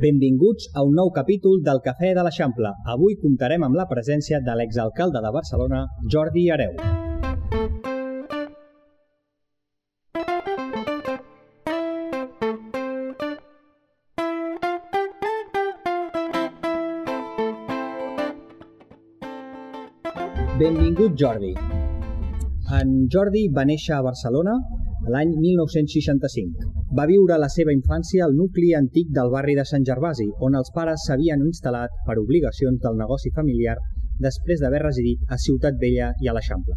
Benvinguts a un nou capítol del Cafè de l'Eixample. Avui comptarem amb la presència de l'exalcalde de Barcelona, Jordi Hereu. Benvingut, Jordi. En Jordi va néixer a Barcelona l'any 1965. Va viure la seva infància al nucli antic del barri de Sant Gervasi, on els pares s'havien instal·lat per obligacions del negoci familiar després d'haver residit a Ciutat Vella i a l'Eixample.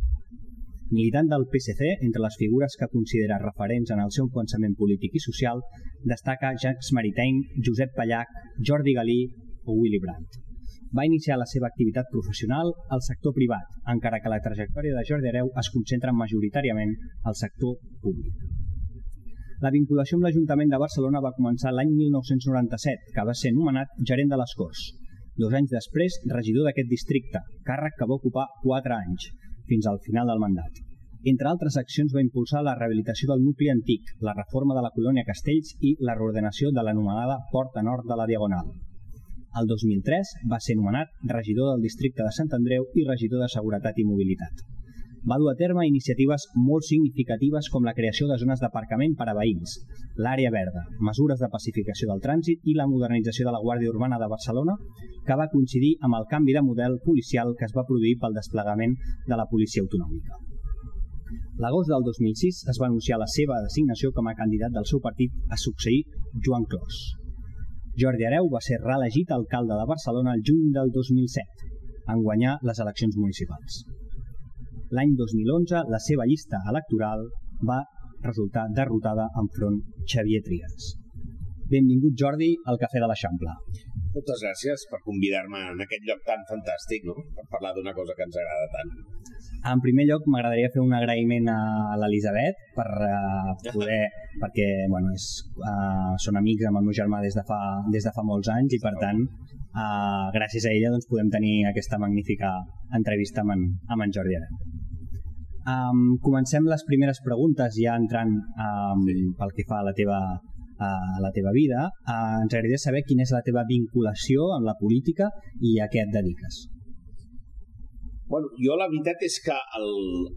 Militant del PSC, entre les figures que considera referents en el seu pensament polític i social, destaca Jacques Maritain, Josep Pallac, Jordi Galí o Willy Brandt. Va iniciar la seva activitat professional al sector privat, encara que la trajectòria de Jordi Hereu es concentra majoritàriament al sector públic. La vinculació amb l'Ajuntament de Barcelona va començar l'any 1997, que va ser nomenat gerent de les Corts. Dos anys després, regidor d'aquest districte, càrrec que va ocupar quatre anys, fins al final del mandat. Entre altres accions va impulsar la rehabilitació del nucli antic, la reforma de la colònia Castells i la reordenació de l'anomenada Porta Nord de la Diagonal. El 2003 va ser nomenat regidor del districte de Sant Andreu i regidor de Seguretat i Mobilitat va dur a terme iniciatives molt significatives com la creació de zones d'aparcament per a veïns, l'àrea verda, mesures de pacificació del trànsit i la modernització de la Guàrdia Urbana de Barcelona, que va coincidir amb el canvi de model policial que es va produir pel desplegament de la policia autonòmica. L'agost del 2006 es va anunciar la seva designació com a candidat del seu partit a succeir Joan Clos. Jordi Hereu va ser reelegit alcalde de Barcelona el juny del 2007, en guanyar les eleccions municipals. L'any 2011, la seva llista electoral va resultar derrotada enfront Xavier Trias. Benvingut, Jordi, al Cafè de l'Eixample. Moltes gràcies per convidar-me en aquest lloc tan fantàstic, no? per parlar d'una cosa que ens agrada tant. En primer lloc, m'agradaria fer un agraïment a l'Elisabet per uh, poder, perquè bueno, és, uh, són amics amb el meu germà des de fa, des de fa molts anys i per tant, uh, gràcies a ella doncs, podem tenir aquesta magnífica entrevista amb en, amb en Jordi Areu. Um, comencem les primeres preguntes ja entrant um, sí. pel que fa a la teva, a la teva vida. Uh, ens agradaria saber quina és la teva vinculació amb la política i a què et dediques. Bueno, jo la veritat és que al,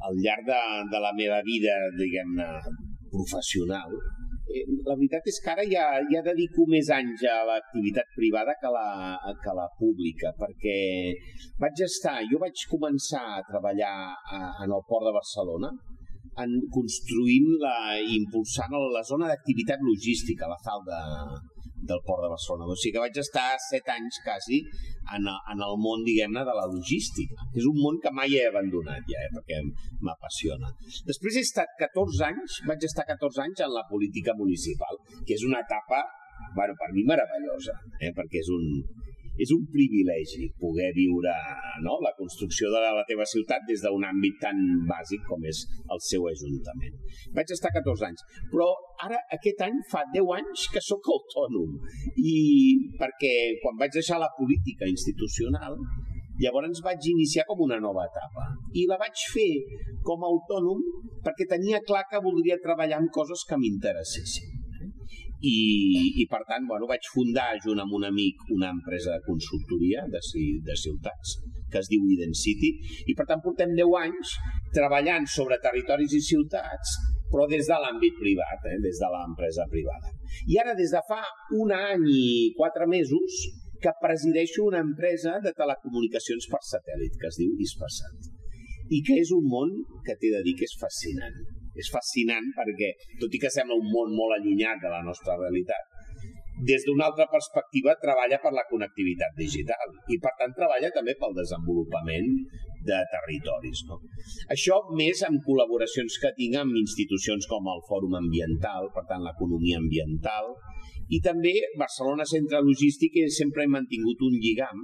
al llarg de, de la meva vida, diguem-ne, professional, la veritat és que ara ja, ja dedico més anys a l'activitat privada que a la, que a la pública, perquè vaig estar, jo vaig començar a treballar a, en el Port de Barcelona, en construint la, impulsant la zona d'activitat logística, la FAL de, del Port de Barcelona. O sigui que vaig estar set anys quasi en, en el món, diguem-ne, de la logística. És un món que mai he abandonat ja, eh, perquè m'apassiona. Després he estat 14 anys, vaig estar 14 anys en la política municipal, que és una etapa, bueno, per mi meravellosa, eh, perquè és un, és un privilegi poder viure no, la construcció de la teva ciutat des d'un àmbit tan bàsic com és el seu ajuntament. Vaig estar 14 anys, però ara aquest any fa 10 anys que sóc autònom. I perquè quan vaig deixar la política institucional Llavors vaig iniciar com una nova etapa. I la vaig fer com a autònom perquè tenia clar que voldria treballar en coses que m'interessessin i, i per tant bueno, vaig fundar junt amb un amic una empresa de consultoria de, de ciutats que es diu Identity i per tant portem 10 anys treballant sobre territoris i ciutats però des de l'àmbit privat, eh, des de l'empresa privada. I ara des de fa un any i quatre mesos que presideixo una empresa de telecomunicacions per satèl·lit que es diu Ispasat i que és un món que t'he de dir que és fascinant és fascinant perquè, tot i que sembla un món molt allunyat de la nostra realitat, des d'una altra perspectiva treballa per la connectivitat digital i per tant treballa també pel desenvolupament de territoris. No? Això més amb col·laboracions que tinc amb institucions com el Fòrum Ambiental, per tant l'economia ambiental, i també Barcelona Centre Logístic sempre he mantingut un lligam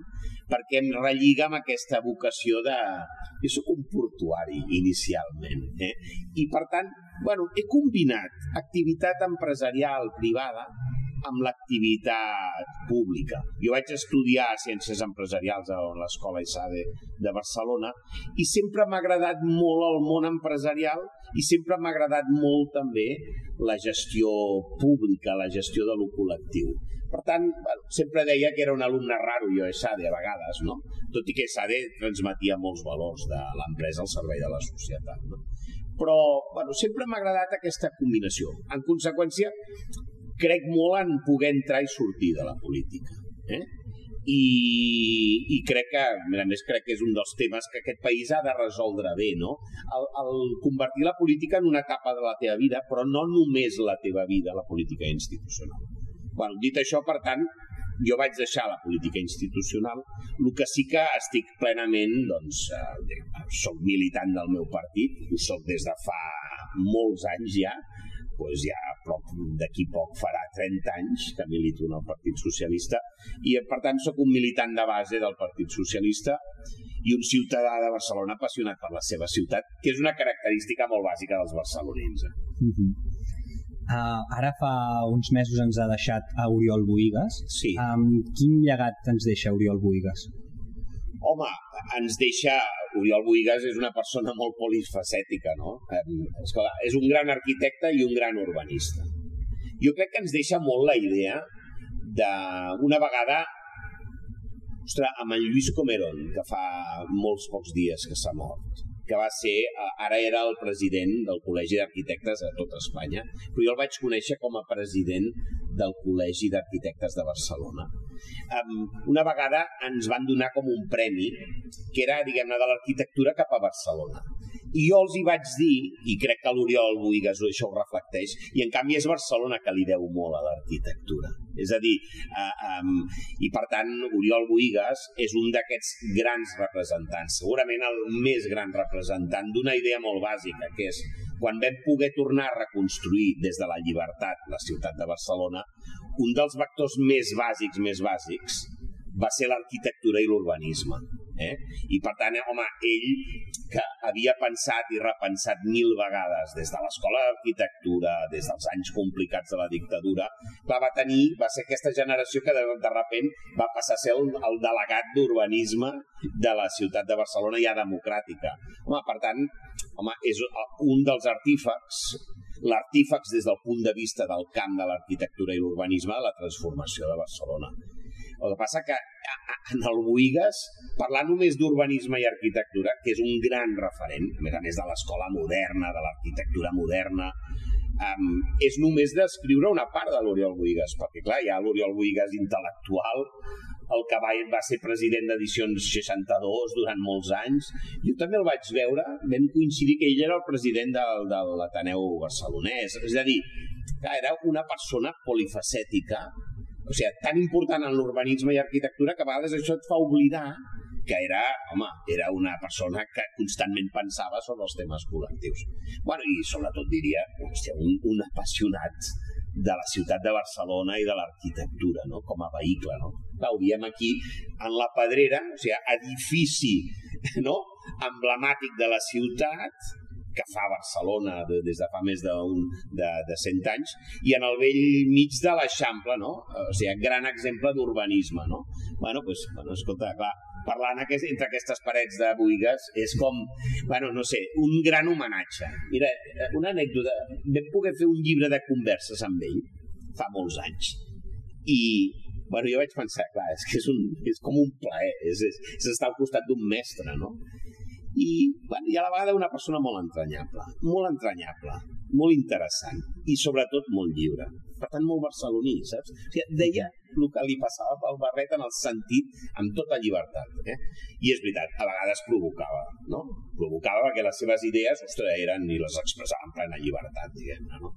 perquè em relliga amb aquesta vocació de... Jo sóc un portuari inicialment eh? i per tant bueno, he combinat activitat empresarial privada amb l'activitat pública. Jo vaig estudiar Ciències Empresarials a l'Escola ISADE de Barcelona i sempre m'ha agradat molt el món empresarial i sempre m'ha agradat molt també la gestió pública, la gestió de lo col·lectiu. Per tant, bueno, sempre deia que era un alumne raro jo ESADE a vegades, no? tot i que ESADE transmetia molts valors de l'empresa al servei de la societat. No? Però bueno, sempre m'ha agradat aquesta combinació. En conseqüència, crec molt en poder entrar i sortir de la política. Eh? I, i crec que, a més, crec que és un dels temes que aquest país ha de resoldre bé, no? El, el convertir la política en una etapa de la teva vida, però no només la teva vida, la política institucional. Bueno, dit això, per tant, jo vaig deixar la política institucional, el que sí que estic plenament, doncs, eh, soc militant del meu partit, ho soc des de fa molts anys ja, doncs ja prop d'aquí poc farà 30 anys que milito en el Partit Socialista i per tant sóc un militant de base del Partit Socialista i un ciutadà de Barcelona apassionat per la seva ciutat, que és una característica molt bàsica dels barcelonins. Eh? Uh -huh. Uh, ara fa uns mesos ens ha deixat a Oriol Boigas. Sí. Um, quin llegat ens deixa Oriol Boigas? Home, ens deixa... Oriol Boigas és una persona molt polifacètica, no? Escolta, és un gran arquitecte i un gran urbanista. Jo crec que ens deixa molt la idea de una vegada ostres, amb en Lluís Comerón, que fa molts pocs dies que s'ha mort, que va ser, ara era el president del Col·legi d'Arquitectes a tota Espanya, però jo el vaig conèixer com a president del Col·legi d'Arquitectes de Barcelona um, una vegada ens van donar com un premi que era, diguem-ne, de l'arquitectura cap a Barcelona. I jo els hi vaig dir, i crec que l'Oriol Boigas això ho reflecteix, i en canvi és Barcelona que li deu molt a l'arquitectura. És a dir, uh, um, i per tant, Oriol Boigas és un d'aquests grans representants, segurament el més gran representant d'una idea molt bàsica, que és quan vam poder tornar a reconstruir des de la llibertat la ciutat de Barcelona, un dels vectors més bàsics, més bàsics, va ser l'arquitectura i l'urbanisme. Eh? I per tant, home, ell que havia pensat i repensat mil vegades des de l'escola d'arquitectura, des dels anys complicats de la dictadura, clar, va tenir, va ser aquesta generació que de, de repent va passar a ser el, el delegat d'urbanisme de la ciutat de Barcelona ja democràtica. Home, per tant, home, és un dels artífecs l'artífex des del punt de vista del camp de l'arquitectura i l'urbanisme de la transformació de Barcelona. El que passa que en el Boigas, parlar només d'urbanisme i arquitectura, que és un gran referent, a més a més de l'escola moderna, de l'arquitectura moderna, um, és només descriure una part de l'Oriol Boigas, perquè clar, hi ha l'Oriol Boigas intel·lectual, el que va, va ser president d'edicions 62 durant molts anys. Jo també el vaig veure, vam coincidir que ell era el president del, de l'Ateneu barcelonès. És a dir, era una persona polifacètica o sigui, tan important en l'urbanisme i arquitectura que a vegades això et fa oblidar que era, home, era una persona que constantment pensava sobre els temes col·lectius. Bueno, i sobretot diria, hòstia, un, un apassionat de la ciutat de Barcelona i de l'arquitectura, no? com a vehicle. No? Clar, ho diem aquí, en la Pedrera, o sigui, edifici no? emblemàtic de la ciutat, que fa Barcelona de, des de fa més de, un, de, de 100 anys, i en el vell mig de l'Eixample, no? O sigui, gran exemple d'urbanisme, no? Bueno, pues, bueno, escolta, clar, parlant aquest, entre aquestes parets de Buigas és com, bueno, no sé, un gran homenatge. Mira, una anècdota, vam poder fer un llibre de converses amb ell fa molts anys. I, bueno, jo vaig pensar, clar, és que és, un, és com un plaer, és, és, és estar al costat d'un mestre, no? I, bueno, i a la vegada una persona molt entranyable, molt entranyable, molt interessant i sobretot molt lliure. Per tant, molt barceloní, saps? O sigui, deia el que li passava pel barret en el sentit amb tota llibertat. Eh? I és veritat, a vegades provocava, no? Provocava perquè les seves idees, ostres, eren i les expressava en plena llibertat, diguem-ne, no?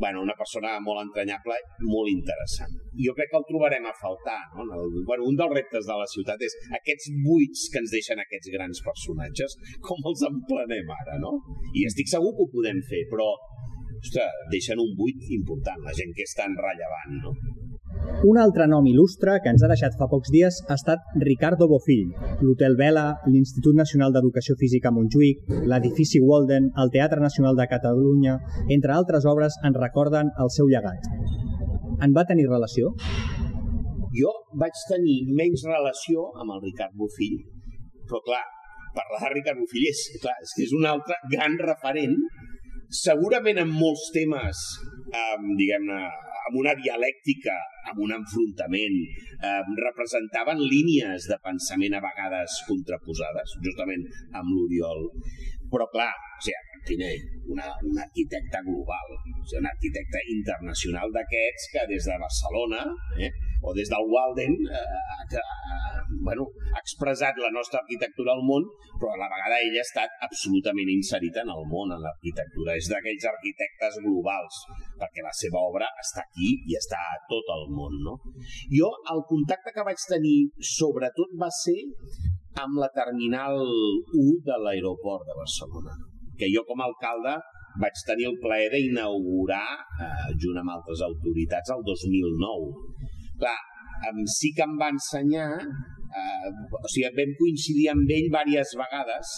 Bueno, una persona molt entranyable, molt interessant. Jo crec que el trobarem a faltar. No? El, bueno, un dels reptes de la ciutat és aquests buits que ens deixen aquests grans personatges, com els emplenem ara, no? I estic segur que ho podem fer, però ostres, deixen un buit important, la gent que és tan rellevant, no? Un altre nom il·lustre que ens ha deixat fa pocs dies ha estat Ricardo Bofill, l'Hotel Vela, l'Institut Nacional d'Educació Física Montjuïc, l'edifici Walden, el Teatre Nacional de Catalunya, entre altres obres, en recorden el seu llegat. En va tenir relació? Jo vaig tenir menys relació amb el Ricard Bofill, però clar, parlar de Ricard Bofill és, clar, és que és un altre gran referent, segurament en molts temes, eh, diguem-ne, amb una dialèctica, amb un enfrontament, eh, representaven línies de pensament a vegades contraposades, justament amb l'Oriol. Però clar, o sigui, Martiner, una, un arquitecte global, o sigui, un arquitecte internacional d'aquests que des de Barcelona eh, o des del Walden eh, que, eh, bueno, ha expressat la nostra arquitectura al món, però a la vegada ell ha estat absolutament inserit en el món, en l'arquitectura. És d'aquells arquitectes globals, perquè la seva obra està aquí i està a tot el món. No? Jo, el contacte que vaig tenir, sobretot, va ser amb la Terminal 1 de l'aeroport de Barcelona, que jo com a alcalde vaig tenir el plaer d'inaugurar, eh, junt amb altres autoritats, el 2009. Clar, sí que em va ensenyar eh, o sigui, vam coincidir amb ell diverses vegades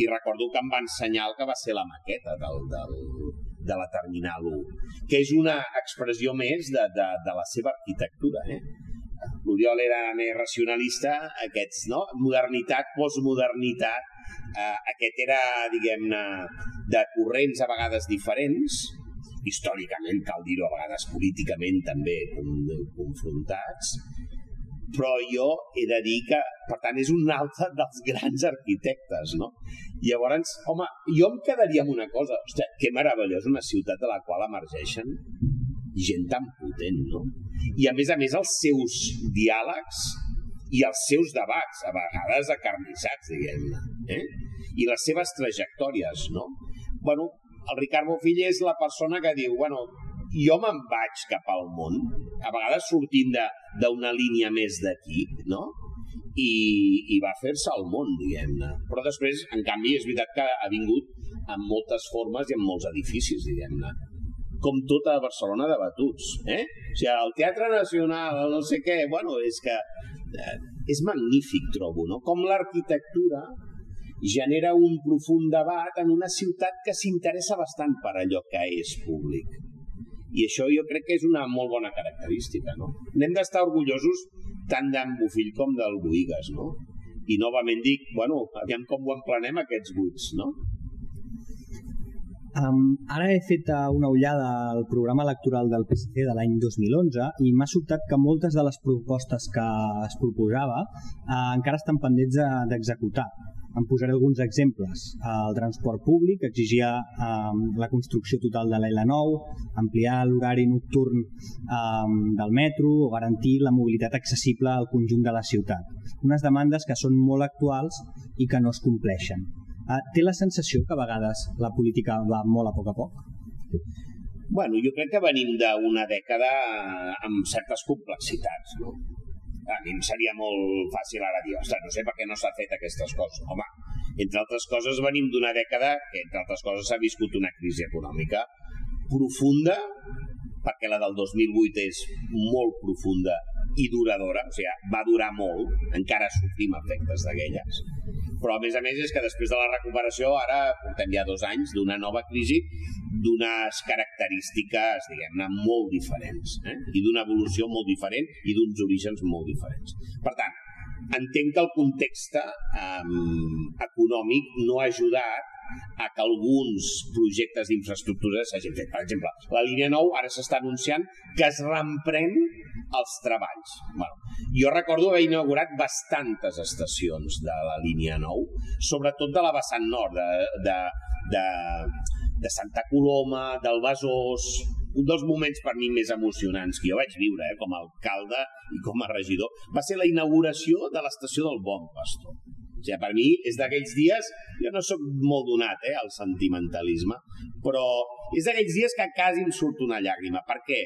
i recordo que em va ensenyar el que va ser la maqueta del, del, de la Terminal 1, que és una expressió més de, de, de la seva arquitectura. Eh? l'Oriol era més racionalista, aquests, no? Modernitat, postmodernitat, eh, aquest era, diguem-ne, de corrents a vegades diferents, històricament, cal dir-ho, a vegades políticament també confrontats, però jo he de dir que, per tant, és un altre dels grans arquitectes, no? Llavors, home, jo em quedaria amb una cosa, ostres, que meravellós una ciutat de la qual emergeixen gent tan potent, no? I a més a més els seus diàlegs i els seus debats, a vegades acarnissats, diguem-ne, eh? i les seves trajectòries, no? Bueno, el Ricard Bofill és la persona que diu, bueno, jo me'n vaig cap al món, a vegades sortint d'una línia més d'aquí, no? I, i va fer-se al món, diguem-ne. Però després, en canvi, és veritat que ha vingut en moltes formes i en molts edificis, diguem-ne com tota Barcelona de batuts. Eh? O sigui, el Teatre Nacional, no sé què, bueno, és que eh, és magnífic, trobo, no? Com l'arquitectura genera un profund debat en una ciutat que s'interessa bastant per allò que és públic. I això jo crec que és una molt bona característica, no? N'hem d'estar orgullosos tant d'en Bufill com del Boigues, no? I novament dic, bueno, aviam com ho emplenem aquests buits, no? Um, ara he fet uh, una ullada al programa electoral del PSC de l'any 2011 i m'ha sobtat que moltes de les propostes que es proposava uh, encara estan pendents d'executar. De, em posaré alguns exemples. El transport públic exigia um, la construcció total de l'L9, ampliar l'horari nocturn um, del metro o garantir la mobilitat accessible al conjunt de la ciutat. Unes demandes que són molt actuals i que no es compleixen. Uh, té la sensació que a vegades la política va molt a poc a poc? Bueno, jo crec que venim d'una dècada amb certes complexitats, no? A mi em seria molt fàcil ara dir, ostres, no sé per què no s'ha fet aquestes coses. Home, entre altres coses venim d'una dècada que, entre altres coses, s'ha viscut una crisi econòmica profunda, perquè la del 2008 és molt profunda i duradora, o sigui, va durar molt, encara sofrim efectes d'aquelles, però a més a més és que després de la recuperació ara portem ja dos anys d'una nova crisi d'unes característiques, diguem-ne, molt diferents eh? i d'una evolució molt diferent i d'uns orígens molt diferents. Per tant, entenc que el context eh, econòmic no ha ajudat a que alguns projectes d'infraestructures s'hagin fet. Per exemple, la línia 9 ara s'està anunciant que es reemprèn els treballs. Bueno, jo recordo haver inaugurat bastantes estacions de la línia 9, sobretot de la vessant nord, de, de, de, de Santa Coloma, del Besòs, un dels moments per mi més emocionants que jo vaig viure eh, com a alcalde i com a regidor va ser la inauguració de l'estació del Bon Pastor o sigui, per mi és d'aquells dies, jo no sóc molt donat eh, al sentimentalisme, però és d'aquells dies que quasi em surt una llàgrima. Per què?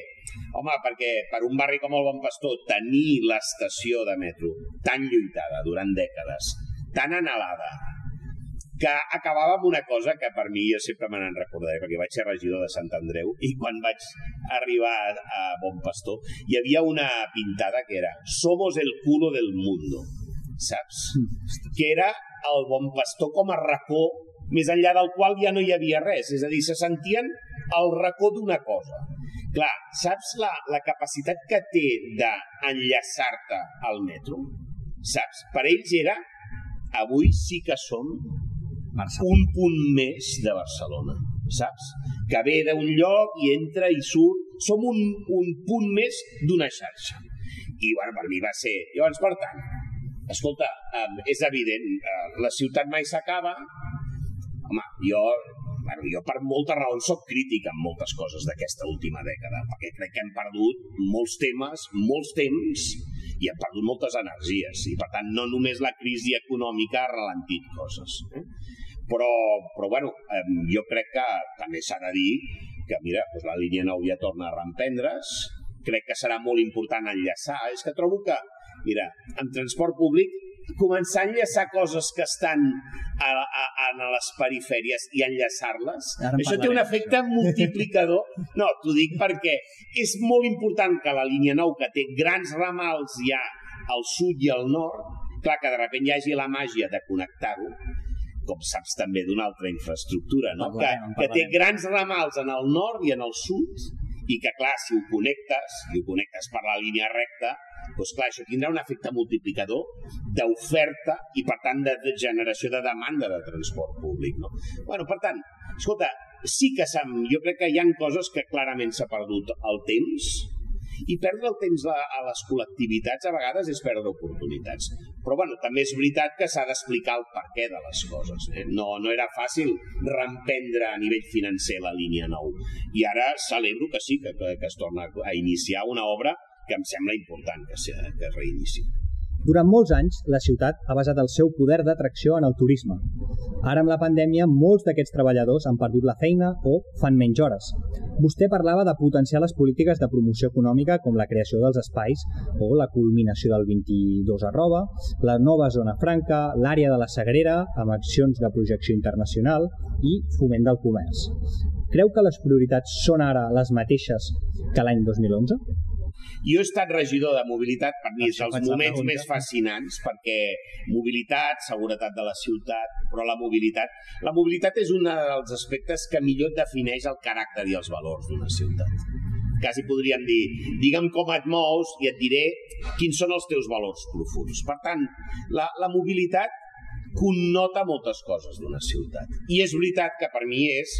Home, perquè per un barri com el Bon Pastor tenir l'estació de metro tan lluitada durant dècades, tan anhelada, que acabava amb una cosa que per mi jo sempre me n'en recordaré, perquè vaig ser regidor de Sant Andreu i quan vaig arribar a Bon Pastor hi havia una pintada que era Somos el culo del mundo saps? Que era el bon pastor com a racó més enllà del qual ja no hi havia res, és a dir, se sentien al racó d'una cosa. Clar, saps la, la capacitat que té d'enllaçar-te al metro? Saps? Per ells era, avui sí que som Barcelona. un punt més de Barcelona, saps? Que ve d'un lloc i entra i surt. Som un, un punt més d'una xarxa. I, bueno, per mi va ser... Llavors, per tant, escolta, és evident, eh, la ciutat mai s'acaba. Home, jo bueno, jo per moltes raons sóc crític amb moltes coses d'aquesta última dècada, perquè crec que hem perdut molts temes, molts temps, i hem perdut moltes energies, i per tant no només la crisi econòmica ha ralentit coses. Eh? Però, però bueno, jo crec que també s'ha de dir que, mira, doncs la línia 9 ja torna a reemprendre's, crec que serà molt important enllaçar. És que trobo que, mira, en transport públic començar a enllaçar coses que estan a, a, a les perifèries i enllaçar-les, això té un efecte multiplicador. No, t'ho dic perquè és molt important que la línia 9, que té grans ramals ja al sud i al nord, clar que de sobte hi hagi la màgia de connectar-ho, com saps també d'una altra infraestructura, no? que, que té grans ramals en el nord i en el sud, i que, clar, si ho connectes, i ho connectes per la línia recta, doncs clar, això tindrà un efecte multiplicador d'oferta i, per tant, de generació de demanda de transport públic. No? bueno, per tant, escolta, sí que jo crec que hi han coses que clarament s'ha perdut el temps, i perdre el temps a, a les col·lectivitats a vegades és perdre oportunitats. Però bueno, també és veritat que s'ha d'explicar el per què de les coses. Eh? No, no era fàcil reemprendre a nivell financer la línia 9. I ara celebro que sí, que, que es torna a iniciar una obra que em sembla important que, se, que es reinici. Durant molts anys, la ciutat ha basat el seu poder d'atracció en el turisme. Ara, amb la pandèmia, molts d'aquests treballadors han perdut la feina o fan menys hores. Vostè parlava de potenciar les polítiques de promoció econòmica com la creació dels espais o la culminació del 22 arroba, la nova zona franca, l'àrea de la Sagrera amb accions de projecció internacional i foment del comerç. Creu que les prioritats són ara les mateixes que l'any 2011? Jo he estat regidor de mobilitat, per mi és dels moments més fascinants, perquè mobilitat, seguretat de la ciutat, però la mobilitat... La mobilitat és un dels aspectes que millor defineix el caràcter i els valors d'una ciutat. Quasi podríem dir, digue'm com et mous i et diré quins són els teus valors profuns. Per tant, la, la mobilitat connota moltes coses d'una ciutat. I és veritat que per mi és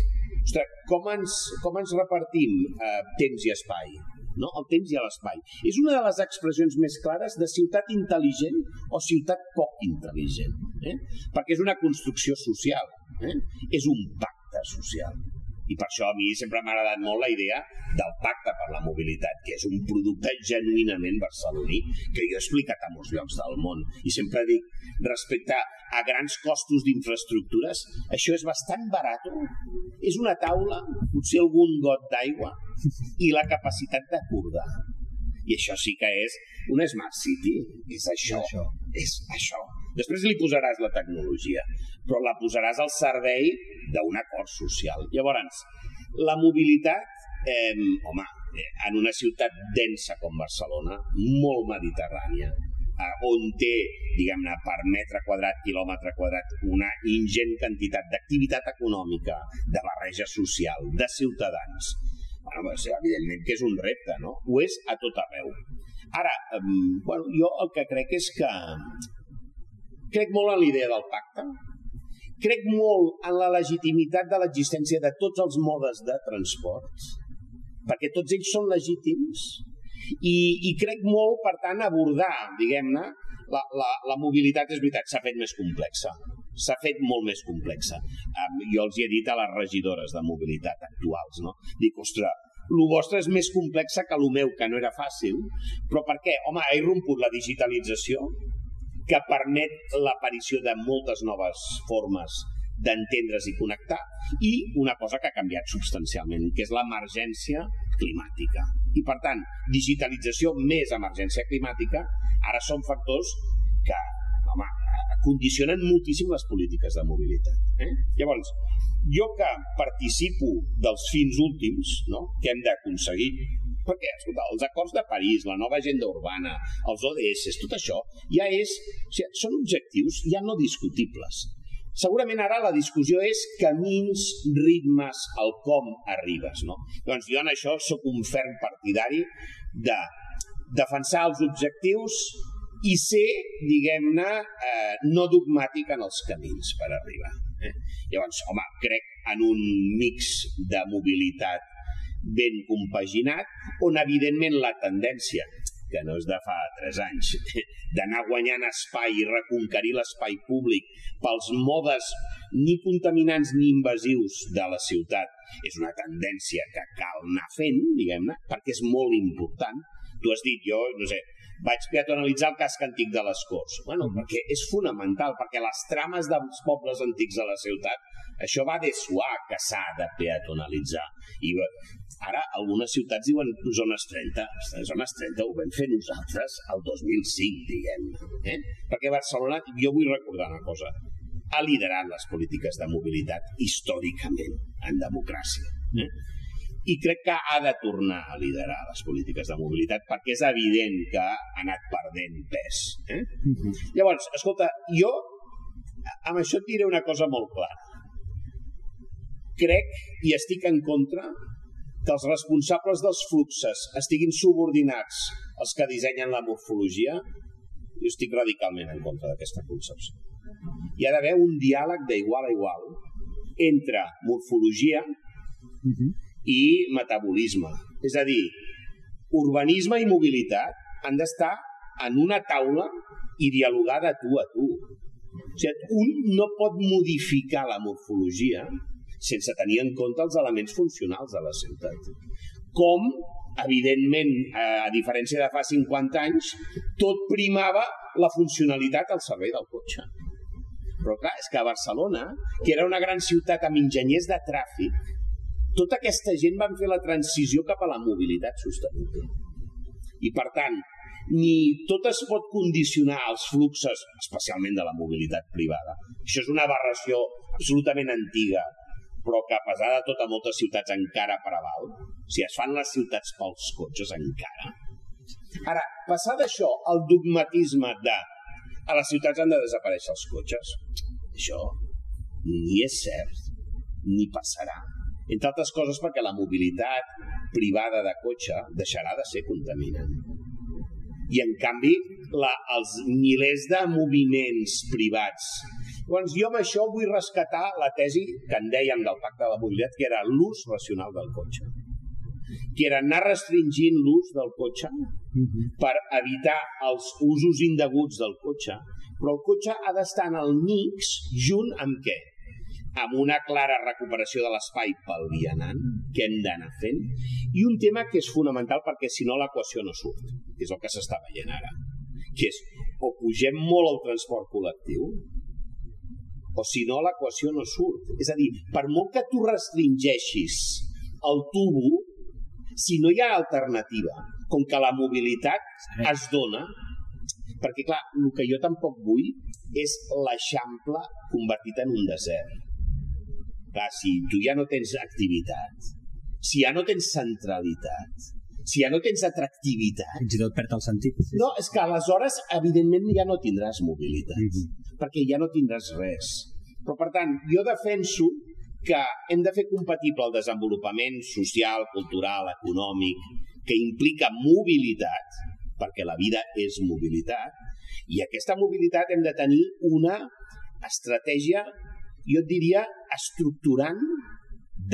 ostres, com ens, com ens repartim eh, temps i espai? No? el temps i l'espai. És una de les expressions més clares de ciutat intel·ligent o ciutat poc intel·ligent, eh? perquè és una construcció social, eh? és un pacte social. I per això a mi sempre m'ha agradat molt la idea del pacte per la mobilitat, que és un producte genuïnament barceloní, que jo he explicat a molts llocs del món. I sempre dic, respecte a grans costos d'infraestructures, això és bastant barat. És una taula, potser algun got d'aigua i la capacitat d'acordar. I això sí que és una Smart City. És això. És això. És això. Després li posaràs la tecnologia, però la posaràs al servei d'un acord social. Llavors, la mobilitat, eh, home, en una ciutat densa com Barcelona, molt mediterrània, eh, on té, diguem-ne, per metre quadrat, quilòmetre quadrat, una ingent quantitat d'activitat econòmica, de barreja social, de ciutadans, bueno, evidentment que és un repte, no? Ho és a tot arreu. Ara, bueno, jo el que crec és que crec molt en l'idea del pacte, crec molt en la legitimitat de l'existència de tots els modes de transport, perquè tots ells són legítims, i, i crec molt, per tant, abordar, diguem-ne, la, la, la mobilitat, és veritat, s'ha fet més complexa s'ha fet molt més complexa. Um, jo els hi he dit a les regidores de mobilitat actuals, no? Dic, ostres, el vostre és més complexa que el meu, que no era fàcil, però per què? Home, ha irromput la digitalització, que permet l'aparició de moltes noves formes d'entendre's i connectar, i una cosa que ha canviat substancialment, que és l'emergència climàtica. I, per tant, digitalització més emergència climàtica, ara són factors que, home, condicionen moltíssim les polítiques de mobilitat. Eh? Llavors, jo que participo dels fins últims no? que hem d'aconseguir, perquè, escolta, els acords de París, la nova agenda urbana, els ODS, tot això, ja és, o sigui, són objectius ja no discutibles. Segurament ara la discussió és camins, ritmes, el com arribes. No? Doncs jo en això sóc un ferm partidari de defensar els objectius i ser, diguem-ne, eh, no dogmàtic en els camins per arribar. Eh? Llavors, home, crec en un mix de mobilitat ben compaginat, on evidentment la tendència que no és de fa 3 anys, d'anar guanyant espai i reconquerir l'espai públic pels modes ni contaminants ni invasius de la ciutat, és una tendència que cal anar fent, diguem-ne, perquè és molt important. Tu has dit, jo, no sé, vaig peatonalitzar el casc antic de les Corts. Bueno, perquè és fonamental, perquè les trames dels pobles antics de la ciutat, això va de suar que s'ha de peatonalitzar. I Ara, algunes ciutats diuen zones 30. Zones 30 ho vam fer nosaltres el 2005, diguem eh? Perquè Barcelona, jo vull recordar una cosa, ha liderat les polítiques de mobilitat històricament en democràcia. Eh? I crec que ha de tornar a liderar les polítiques de mobilitat perquè és evident que ha anat perdent pes. Eh? Uh -huh. Llavors, escolta, jo amb això et diré una cosa molt clara. Crec i estic en contra que els responsables dels fluxes estiguin subordinats als que dissenyen la morfologia, jo estic radicalment en contra d'aquesta concepció. Hi ha d'haver un diàleg d'igual a igual entre morfologia uh -huh. I metabolisme. És a dir, urbanisme i mobilitat han d'estar en una taula i dialogar de tu a tu. O sigui, un no pot modificar la morfologia sense tenir en compte els elements funcionals de la ciutat. Com, evidentment, a diferència de fa 50 anys, tot primava la funcionalitat al servei del cotxe. Però clar, és que a Barcelona, que era una gran ciutat amb enginyers de tràfic, tota aquesta gent van fer la transició cap a la mobilitat sostenible. I per tant, ni tot es pot condicionar als fluxes, especialment de la mobilitat privada. Això és una aberració absolutament antiga però que a pesar de tot a moltes ciutats encara preval. O sigui, es fan les ciutats pels cotxes encara. Ara, passar d'això al dogmatisme de a les ciutats han de desaparèixer els cotxes, això ni és cert, ni passarà. Entre altres coses perquè la mobilitat privada de cotxe deixarà de ser contaminant. I en canvi, la, els milers de moviments privats Llavors, jo amb això vull rescatar la tesi que en dèiem del pacte de la mobilitat, que era l'ús racional del cotxe que era anar restringint l'ús del cotxe mhm. per evitar els usos indeguts del cotxe, però el cotxe ha d'estar en el mix junt amb què? Amb una clara recuperació de l'espai pel vianant, que hem d'anar fent, i un tema que és fonamental perquè si no l'equació no surt, que és el que s'està veient ara, que és o pugem molt el transport col·lectiu, o si no l'equació no surt. És a dir, per molt que tu restringeixis el tubo, si no hi ha alternativa, com que la mobilitat es dona, perquè clar, el que jo tampoc vull és l'Eixample convertit en un desert. Clar, si tu ja no tens activitat, si ja no tens centralitat, si ja no tens atractivitat... Fins i tot perd el sentit. Sí. No, és que aleshores, evidentment, ja no tindràs mobilitat, mm -hmm. perquè ja no tindràs res. Però, per tant, jo defenso que hem de fer compatible el desenvolupament social, cultural, econòmic, que implica mobilitat, perquè la vida és mobilitat, i aquesta mobilitat hem de tenir una estratègia, jo et diria, estructurant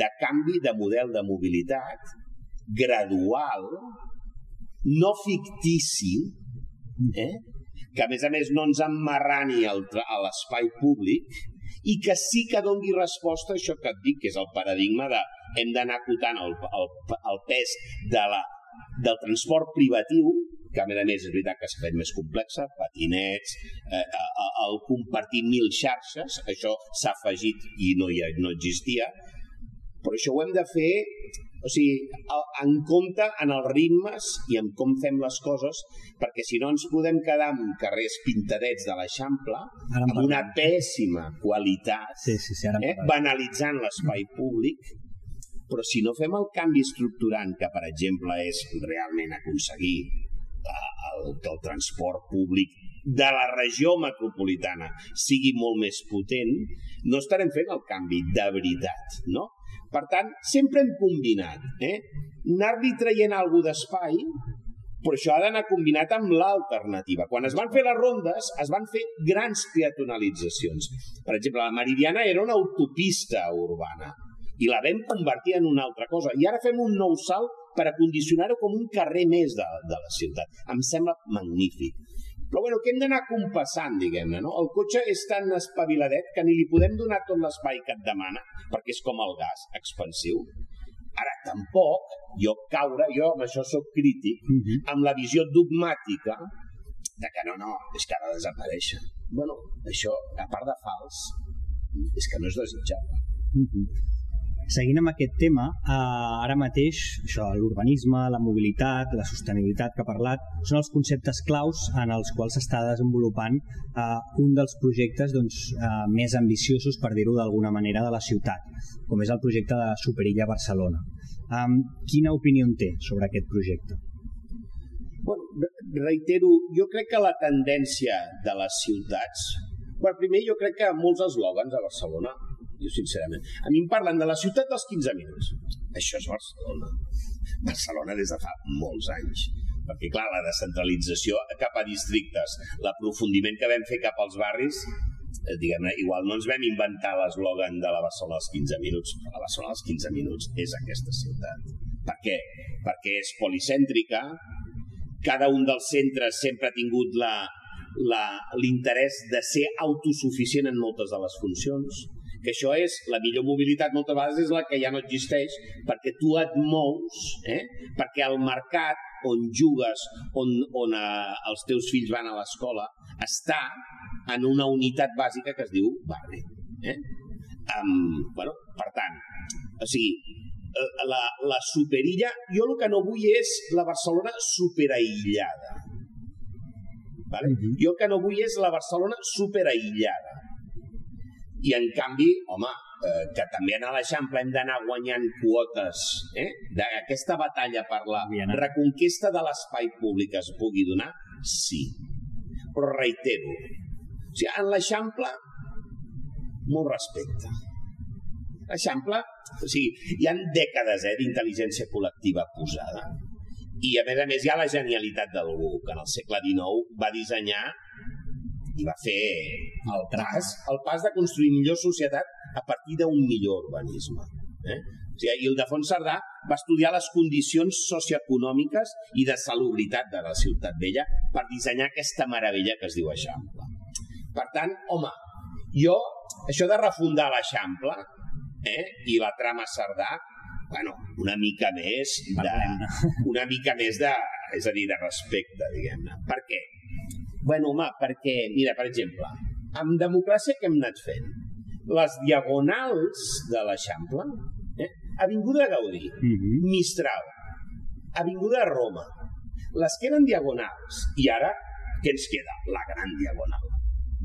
de canvi de model de mobilitat gradual, no fictici, eh? que a més a més no ens emmarrani a l'espai públic i que sí que dongui resposta a això que et dic, que és el paradigma de hem d'anar acotant el, el, el pes de la, del transport privatiu, que a més a més és veritat que s'ha fet més complexa, patinets, eh, el compartir mil xarxes, això s'ha afegit i no, hi, no existia, però això ho hem de fer o sigui, en compte en els ritmes i en com fem les coses, perquè si no ens podem quedar amb carrers pintadets de l'Eixample, amb una pèssima qualitat, sí, sí, sí, eh, banalitzant l'espai públic, però si no fem el canvi estructurant, que per exemple és realment aconseguir el, que el transport públic de la regió metropolitana sigui molt més potent, no estarem fent el canvi de veritat, no? Per tant, sempre hem combinat, eh? Anar-li traient alguna d'espai, però això ha d'anar combinat amb l'alternativa. Quan es van fer les rondes, es van fer grans peatonalitzacions. Per exemple, la Meridiana era una autopista urbana i la vam convertir en una altra cosa. I ara fem un nou salt per acondicionar-ho com un carrer més de, de la ciutat. Em sembla magnífic. Però bueno, que hem d'anar compassant, diguem-ne, no? El cotxe és tan espaviladet que ni li podem donar tot l'espai que et demana, perquè és com el gas, expansiu. Ara, tampoc jo caure, jo amb això sóc crític, uh -huh. amb la visió dogmàtica de que no, no, és que ha de desaparèixer. bueno, això, a part de fals, és que no és desitjable. Uh -huh. Seguint amb aquest tema, eh, ara mateix això, l'urbanisme, la mobilitat, la sostenibilitat que ha parlat, són els conceptes claus en els quals s'està desenvolupant eh, un dels projectes doncs, eh, més ambiciosos, per dir-ho d'alguna manera, de la ciutat, com és el projecte de Superilla Barcelona. Eh, quina opinió en té sobre aquest projecte? Bueno, reitero, jo crec que la tendència de les ciutats... Bueno, primer, jo crec que molts eslògans a Barcelona jo sincerament. A mi em parlen de la ciutat dels 15 minuts. Això és Barcelona. Barcelona des de fa molts anys. Perquè, clar, la descentralització cap a districtes, l'aprofundiment que vam fer cap als barris, eh, diguem-ne, igual no ens vam inventar l'eslògan de la Barcelona als 15 minuts, però la Barcelona als 15 minuts és aquesta ciutat. Per què? Perquè és policèntrica, cada un dels centres sempre ha tingut l'interès de ser autosuficient en moltes de les funcions, que això és, la millor mobilitat moltes vegades és la que ja no existeix perquè tu et mous, eh? perquè el mercat on jugues, on, on eh, els teus fills van a l'escola, està en una unitat bàsica que es diu barri. Eh? Um, bueno, per tant, o sigui, eh, la, la superilla, jo el que no vull és la Barcelona superaïllada. Vale? Jo el que no vull és la Barcelona superaïllada i en canvi, home, eh, que també en l'Eixample hem d'anar guanyant quotes eh? d'aquesta batalla per la reconquesta de l'espai públic es pugui donar, sí. Però reitero, o sigui, en l'Eixample, molt respecte. L'Eixample, o sigui, hi han dècades eh, d'intel·ligència col·lectiva posada. I a més a més hi ha la genialitat d'algú que en el segle XIX va dissenyar i va fer el pas, el pas de construir millor societat a partir d'un millor urbanisme. Eh? O sigui, I Ildefons Cerdà va estudiar les condicions socioeconòmiques i de salubritat de la ciutat vella per dissenyar aquesta meravella que es diu Eixample. Per tant, home, jo, això de refundar l'Eixample eh, i la trama Cerdà, bueno, una mica més de, una mica més de, és a dir, de respecte, diguem-ne. Per què? Bueno, home, perquè, mira, per exemple, amb democràcia que hem anat fent? Les diagonals de l'Eixample, eh? Avinguda Gaudí, uh mhm. -huh. Mistral, Avinguda Roma, les que eren diagonals, i ara què ens queda? La gran diagonal.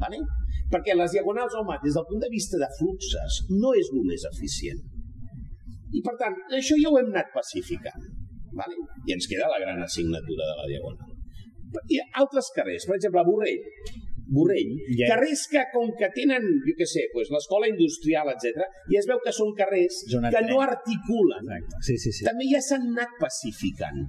Vale? Perquè les diagonals, home, des del punt de vista de fluxes, no és el més eficient. I per tant, això ja ho hem anat pacificant. Vale? I ens queda la gran assignatura de la diagonal. Hi ha altres carrers, per exemple, Borrell. Borrell. Yeah. Carrers que, com que tenen, jo què sé, pues, l'escola industrial, etc, i es veu que són carrers Zona que 3. no articulen. Exacte. Sí, sí, sí. També ja s'han anat pacificant.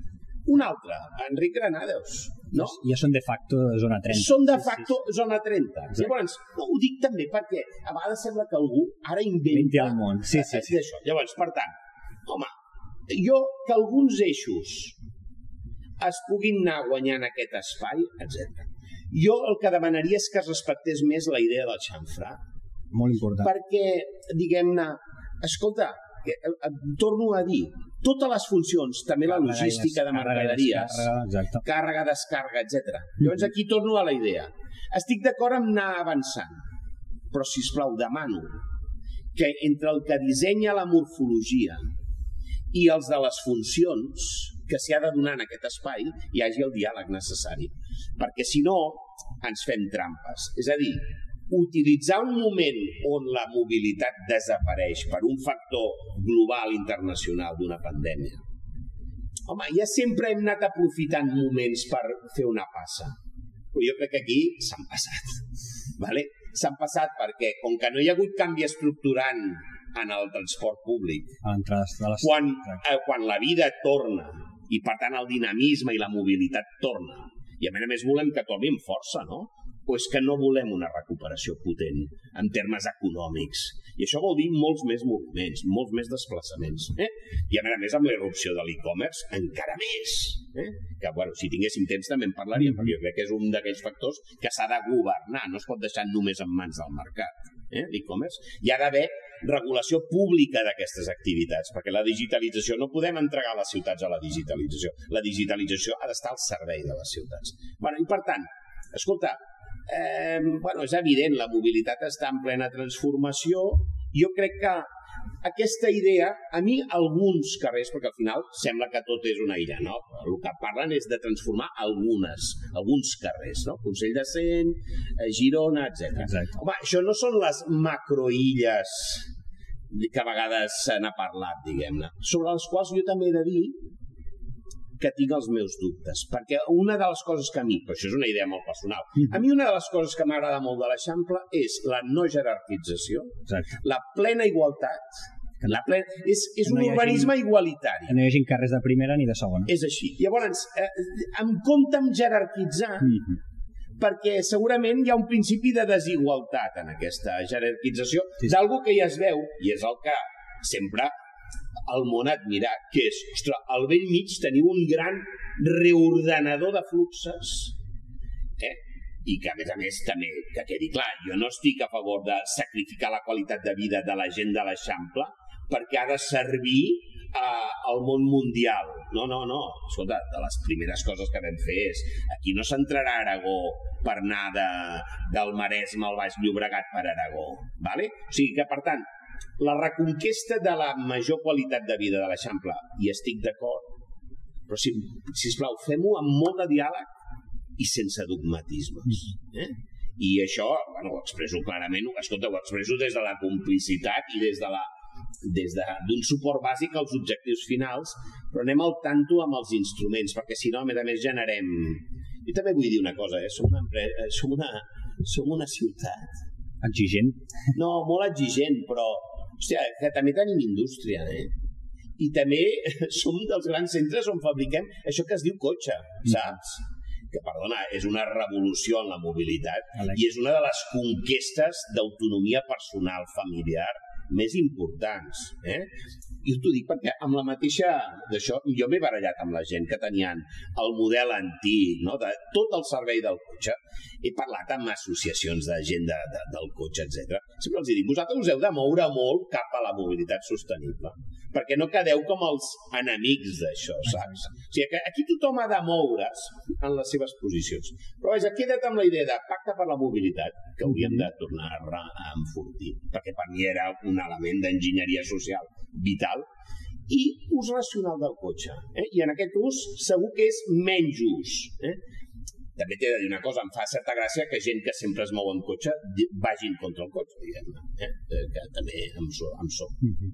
Un altre, Enric Granados. No? Ja són de facto zona 30. Són de facto sí, sí. zona 30. Exacte. Llavors, no, ho dic també perquè a vegades sembla que algú ara inventa... el món. Sí, sí, sí. Això. Llavors, per tant, home, jo que alguns eixos es puguin anar guanyant aquest espai, etc. Jo el que demanaria és que es respectés més la idea del xamfrà. Molt important. Perquè, diguem-ne, escolta, eh, eh, torno a dir, totes les funcions, també la logística de mercaderies, càrrega, càrrega descàrrega, etc. Llavors aquí torno a la idea. Estic d'acord amb anar avançant, però si plau demano que entre el que dissenya la morfologia i els de les funcions que s'hi ha de donar en aquest espai hi hagi el diàleg necessari. Perquè si no, ens fem trampes. És a dir, utilitzar un moment on la mobilitat desapareix per un factor global internacional d'una pandèmia. Home, ja sempre hem anat aprofitant moments per fer una passa. Però jo crec que aquí s'han passat. Vale? S'han passat perquè, com que no hi ha hagut canvi estructurant en el transport públic, l'entrada de les... quan, eh, quan la vida torna i per tant el dinamisme i la mobilitat torna i a més a més volem que torni amb força, no? o és que no volem una recuperació potent en termes econòmics. I això vol dir molts més moviments, molts més desplaçaments. Eh? I a més a més amb l'erupció de l'e-commerce encara més. Eh? Que, bueno, si tinguéssim temps també en parlaríem, perquè jo crec que és un d'aquells factors que s'ha de governar, no es pot deixar només en mans del mercat, eh? l'e-commerce. Hi ha d'haver regulació pública d'aquestes activitats, perquè la digitalització, no podem entregar les ciutats a la digitalització. La digitalització ha d'estar al servei de les ciutats. Bueno, I per tant, escolta, eh, bueno, és evident, la mobilitat està en plena transformació. Jo crec que aquesta idea, a mi alguns carrers, perquè al final sembla que tot és una illa, no? El que parlen és de transformar algunes, alguns carrers, no? Consell de Cent, eh, Girona, etc. Home, això no són les macroilles que a vegades se n'ha parlat, diguem-ne, sobre les quals jo també he de dir que tinc els meus dubtes, perquè una de les coses que a mi, però això és una idea molt personal, a mi una de les coses que m'agrada molt de l'Eixample és la no jerarquització, Exacte. la plena igualtat, la plena... és, és un no urbanisme hagi, igualitari. Que no hi hagi carrers de primera ni de segona. És així. Llavors, eh, em compte amb jerarquitzar, mm -hmm perquè segurament hi ha un principi de desigualtat en aquesta jerarquització sí. d'algú que ja es veu, i és el que sempre el món admirar, que és, ostres, al vell mig teniu un gran reordenador de fluxes, eh? i que, a més a més, també, que quedi clar, jo no estic a favor de sacrificar la qualitat de vida de la gent de l'Eixample perquè ha de servir eh, al món mundial. No, no, no. Escolta, de les primeres coses que vam fer és aquí no s'entrarà Aragó per anar de, del Maresme al Baix Llobregat per Aragó. Vale? O sigui que, per tant, la reconquesta de la major qualitat de vida de l'Eixample, i estic d'acord, però si, sisplau, fem-ho amb molt de diàleg i sense dogmatismes. Eh? I això, bueno, ho expresso clarament, escolta, ho expresso des de la complicitat i des de la des d'un de, suport bàsic als objectius finals, però anem al tanto amb els instruments, perquè si no, a més a més, generem... Jo també vull dir una cosa, eh? som, una, empresa, eh, som, una, som una ciutat... Exigent? No, molt exigent, però Hòstia, que també tenim indústria, eh? I també som dels grans centres on fabriquem això que es diu cotxe, mm. saps? que, perdona, és una revolució en la mobilitat i és una de les conquestes d'autonomia personal familiar més importants. Eh? I t'ho dic perquè amb la mateixa d'això, jo m'he barallat amb la gent que tenien el model antic, no? de tot el servei del cotxe. He parlat amb associacions de gent de, de, del cotxe, etc. Sempre els dic, vosaltres us heu de moure molt cap a la mobilitat sostenible perquè no quedeu com els enemics d'això, saps? O sigui, que aquí tothom ha de moure's en les seves posicions. Però vaja, queda't amb la idea de pacte per la mobilitat, que hauríem de tornar a enfortir, perquè per mi era un element d'enginyeria social vital, i ús racional del cotxe. Eh? I en aquest ús segur que és menys ús. Eh? També t'he de dir una cosa, em fa certa gràcia que gent que sempre es mou en cotxe vagin contra el cotxe, diguem-ne, eh? eh que també em, so, em so. Mm -hmm.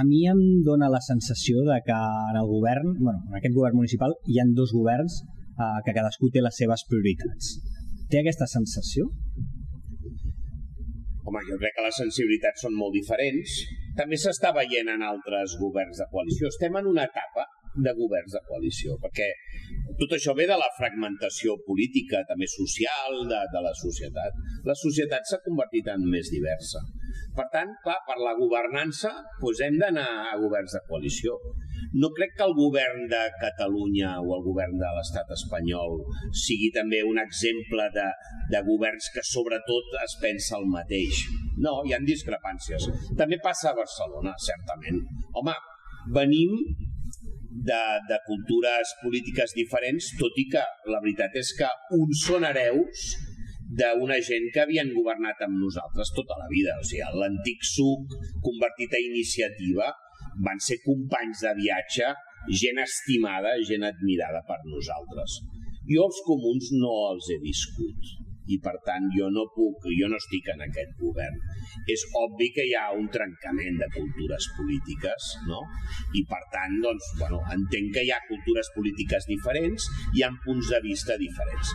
A mi em dóna la sensació de que en el govern, bueno, en aquest govern municipal, hi han dos governs eh, que cadascú té les seves prioritats. Té aquesta sensació? Home, jo crec que les sensibilitats són molt diferents. També s'està veient en altres governs de coalició. Estem en una etapa de governs de coalició, perquè tot això ve de la fragmentació política, també social, de, de la societat. La societat s'ha convertit en més diversa. Per tant, clar, per la governança doncs hem d'anar a governs de coalició. No crec que el govern de Catalunya o el govern de l'estat espanyol sigui també un exemple de, de governs que sobretot es pensa el mateix. No, hi han discrepàncies. També passa a Barcelona, certament. Home, venim de, de cultures polítiques diferents, tot i que la veritat és que uns són hereus d'una gent que havien governat amb nosaltres tota la vida. O sigui, l'antic suc convertit a iniciativa van ser companys de viatge, gent estimada, gent admirada per nosaltres. Jo els comuns no els he viscut. I per tant jo no puc, jo no estic en aquest govern. És obvi que hi ha un trencament de cultures polítiques, no? I per tant, doncs, bueno, entenc que hi ha cultures polítiques diferents, hi ha punts de vista diferents.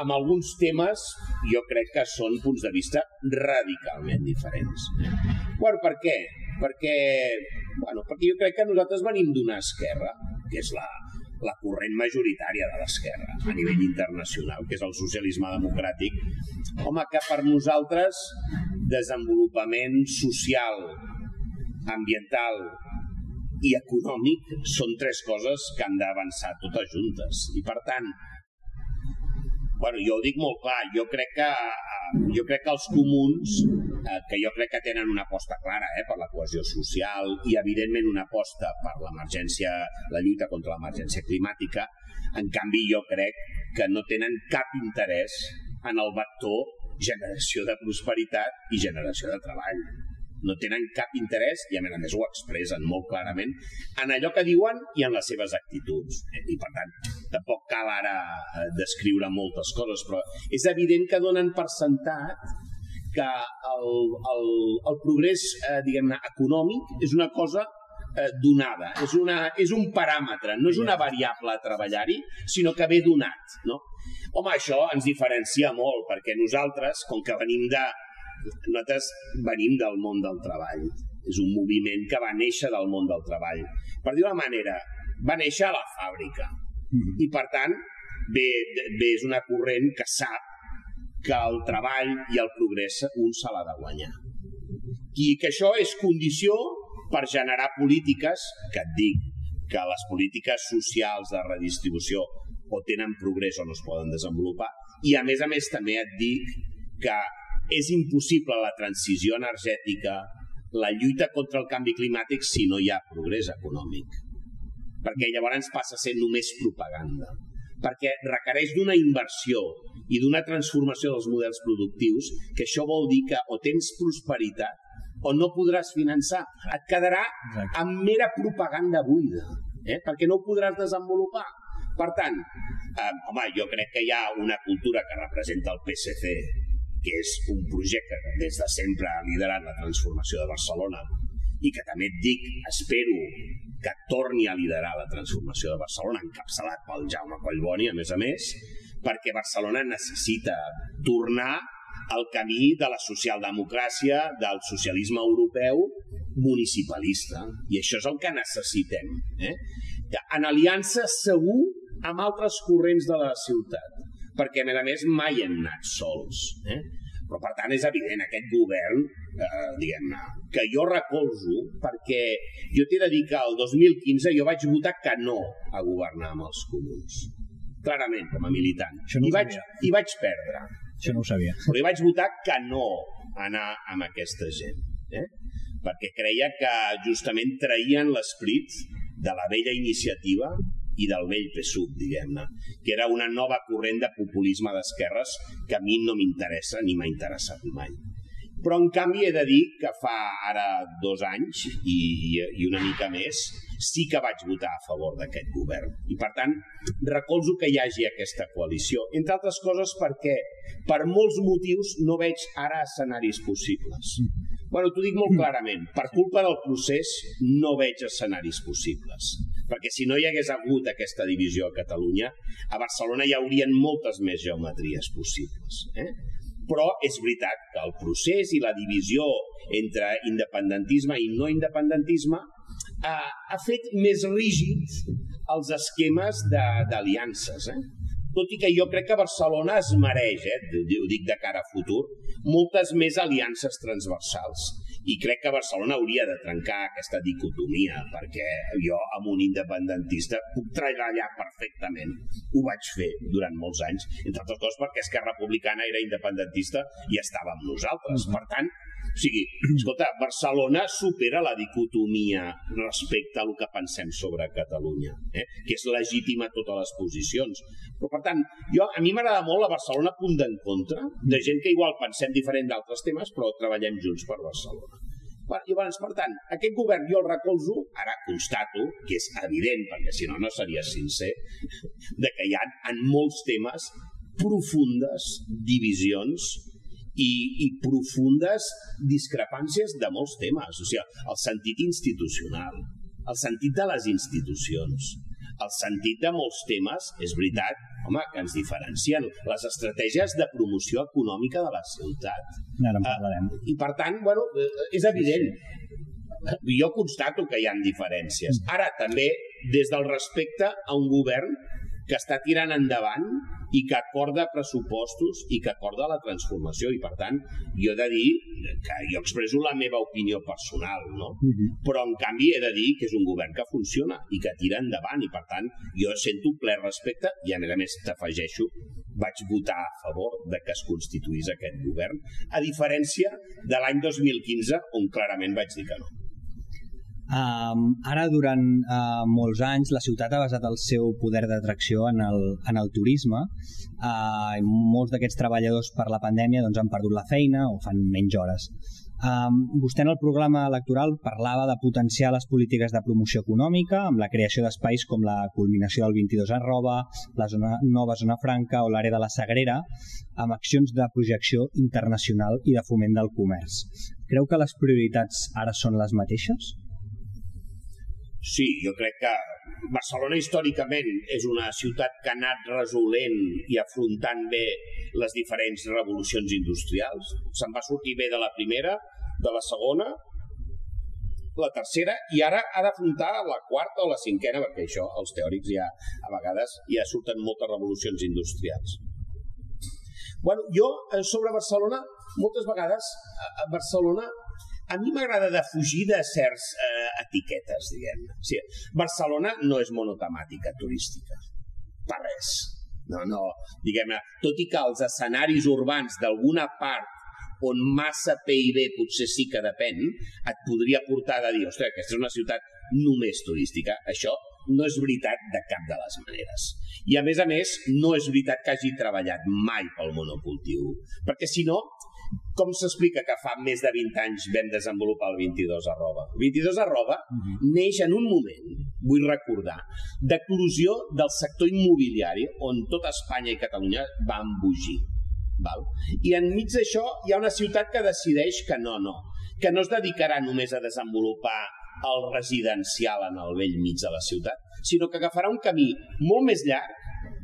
Amb alguns temes jo crec que són punts de vista radicalment diferents. Bueno, per què? Perquè, bueno, perquè jo crec que nosaltres venim d'una esquerra, que és la, la corrent majoritària de l'esquerra a nivell internacional, que és el socialisme democràtic, home, que per nosaltres desenvolupament social, ambiental i econòmic són tres coses que han d'avançar totes juntes. I per tant, bueno, jo ho dic molt clar, jo crec que, jo crec que els comuns, eh, que jo crec que tenen una aposta clara eh, per la cohesió social i evidentment una aposta per l'emergència, la lluita contra l'emergència climàtica, en canvi jo crec que no tenen cap interès en el vector generació de prosperitat i generació de treball no tenen cap interès, i a més a més ho expressen molt clarament, en allò que diuen i en les seves actituds. I per tant, tampoc cal ara eh, descriure moltes coses, però és evident que donen per sentat que el, el, el progrés eh, diguem-ne econòmic és una cosa eh, donada, és, una, és un paràmetre, no és una variable a treballar-hi, sinó que ve donat. No? Home, això ens diferencia molt, perquè nosaltres, com que venim de, nosaltres venim del món del treball. És un moviment que va néixer del món del treball. Per dir una manera, va néixer a la fàbrica. Mm-hmm. I, per tant, bé, bé, és una corrent que sap que el treball i el progrés un se l'ha de guanyar. I que això és condició per generar polítiques, que et dic, que les polítiques socials de redistribució o tenen progrés o no es poden desenvolupar, i a més a més també et dic que és impossible la transició energètica, la lluita contra el canvi climàtic si no hi ha progrés econòmic. Perquè llavors passa a ser només propaganda. Perquè requereix d'una inversió i d'una transformació dels models productius, que això vol dir que o tens prosperitat o no podràs finançar. Et quedarà amb mera propaganda buida, eh? perquè no ho podràs desenvolupar. Per tant, eh, home, jo crec que hi ha una cultura que representa el PSC, que és un projecte que des de sempre ha liderat la transformació de Barcelona i que també et dic, espero que torni a liderar la transformació de Barcelona, encapçalat pel Jaume Collboni, a més a més, perquè Barcelona necessita tornar al camí de la socialdemocràcia, del socialisme europeu municipalista. I això és el que necessitem. Eh? En aliança segur amb altres corrents de la ciutat perquè a més a més mai hem anat sols. Eh? Però per tant és evident, aquest govern, eh, diguem-ne, que jo recolzo perquè jo t'he de dir que el 2015 jo vaig votar que no a governar amb els comuns. Clarament, com a militant. no I, vaig, I vaig perdre. Això no ho sabia. Però jo vaig votar que no anar amb aquesta gent. Eh? Perquè creia que justament traïen l'esprit de la vella iniciativa i del vell PSUV, diguem-ne, que era una nova corrent de populisme d'esquerres que a mi no m'interessa ni m'ha interessat mai. Però, en canvi, he de dir que fa ara dos anys i, i una mica més sí que vaig votar a favor d'aquest govern. I, per tant, recolzo que hi hagi aquesta coalició. Entre altres coses perquè, per molts motius, no veig ara escenaris possibles. Bueno, t'ho dic molt clarament. Per culpa del procés, no veig escenaris possibles perquè si no hi hagués hagut aquesta divisió a Catalunya, a Barcelona hi haurien moltes més geometries possibles. Eh? Però és veritat que el procés i la divisió entre independentisme i no independentisme ha, ha fet més rígid els esquemes d'aliances. Eh? Tot i que jo crec que Barcelona es mereix, eh, ho dic de cara a futur, moltes més aliances transversals i crec que Barcelona hauria de trencar aquesta dicotomia, perquè jo amb un independentista puc treballar perfectament. Ho vaig fer durant molts anys, entre altres coses perquè Esquerra Republicana era independentista i estava amb nosaltres. Per tant, o sigui, escolta, Barcelona supera la dicotomia respecte a el que pensem sobre Catalunya, eh? que és legítima totes les posicions. Però, per tant, jo, a mi m'agrada molt la Barcelona punt d'encontre, de gent que igual pensem diferent d'altres temes, però treballem junts per Barcelona. Llavors, per tant, aquest govern jo el recolzo, ara constato, que és evident, perquè si no, no seria sincer, de que hi ha en molts temes profundes divisions i, i profundes discrepàncies de molts temes. O sigui, el sentit institucional, el sentit de les institucions, el sentit de molts temes, és veritat, home, que ens diferencien les estratègies de promoció econòmica de la ciutat. Ara en parlarem. Uh, I per tant, bueno, és evident. Jo constato que hi ha diferències. Ara, també, des del respecte a un govern que està tirant endavant i que acorda pressupostos i que acorda la transformació i per tant jo he de dir que jo expreso la meva opinió personal no? Uh -huh. però en canvi he de dir que és un govern que funciona i que tira endavant i per tant jo sento ple respecte i a més a més t'afegeixo vaig votar a favor de que es constituís aquest govern a diferència de l'any 2015 on clarament vaig dir que no Um, ara, durant uh, molts anys, la ciutat ha basat el seu poder d'atracció en, el, en el turisme. Uh, molts d'aquests treballadors per la pandèmia doncs, han perdut la feina o fan menys hores. Um, vostè en el programa electoral parlava de potenciar les polítiques de promoció econòmica amb la creació d'espais com la culminació del 22 arroba, la zona, nova zona franca o l'àrea de la Sagrera, amb accions de projecció internacional i de foment del comerç. Creu que les prioritats ara són les mateixes? Sí, jo crec que Barcelona històricament és una ciutat que ha anat resolent i afrontant bé les diferents revolucions industrials. Se'n va sortir bé de la primera, de la segona, la tercera i ara ha d'afrontar la quarta o la cinquena perquè això els teòrics ja a vegades ja surten moltes revolucions industrials. Bueno, jo eh, sobre Barcelona moltes vegades a Barcelona a mi m'agrada de fugir de certs eh, etiquetes, diguem-ne. O sigui, Barcelona no és monotemàtica turística, per res. No, no, diguem-ne, tot i que els escenaris urbans d'alguna part on massa PIB potser sí que depèn, et podria portar a dir, ostres, aquesta és una ciutat només turística. Això no és veritat de cap de les maneres. I a més a més, no és veritat que hagi treballat mai pel monocultiu. Perquè si no, com s'explica que fa més de 20 anys vam desenvolupar el 22 arroba? El 22 arroba uh mhm. -huh. neix en un moment, vull recordar, d'eclusió del sector immobiliari on tota Espanya i Catalunya van embogir. Val? I enmig d'això hi ha una ciutat que decideix que no, no, que no es dedicarà només a desenvolupar el residencial en el vell mig de la ciutat, sinó que agafarà un camí molt més llarg,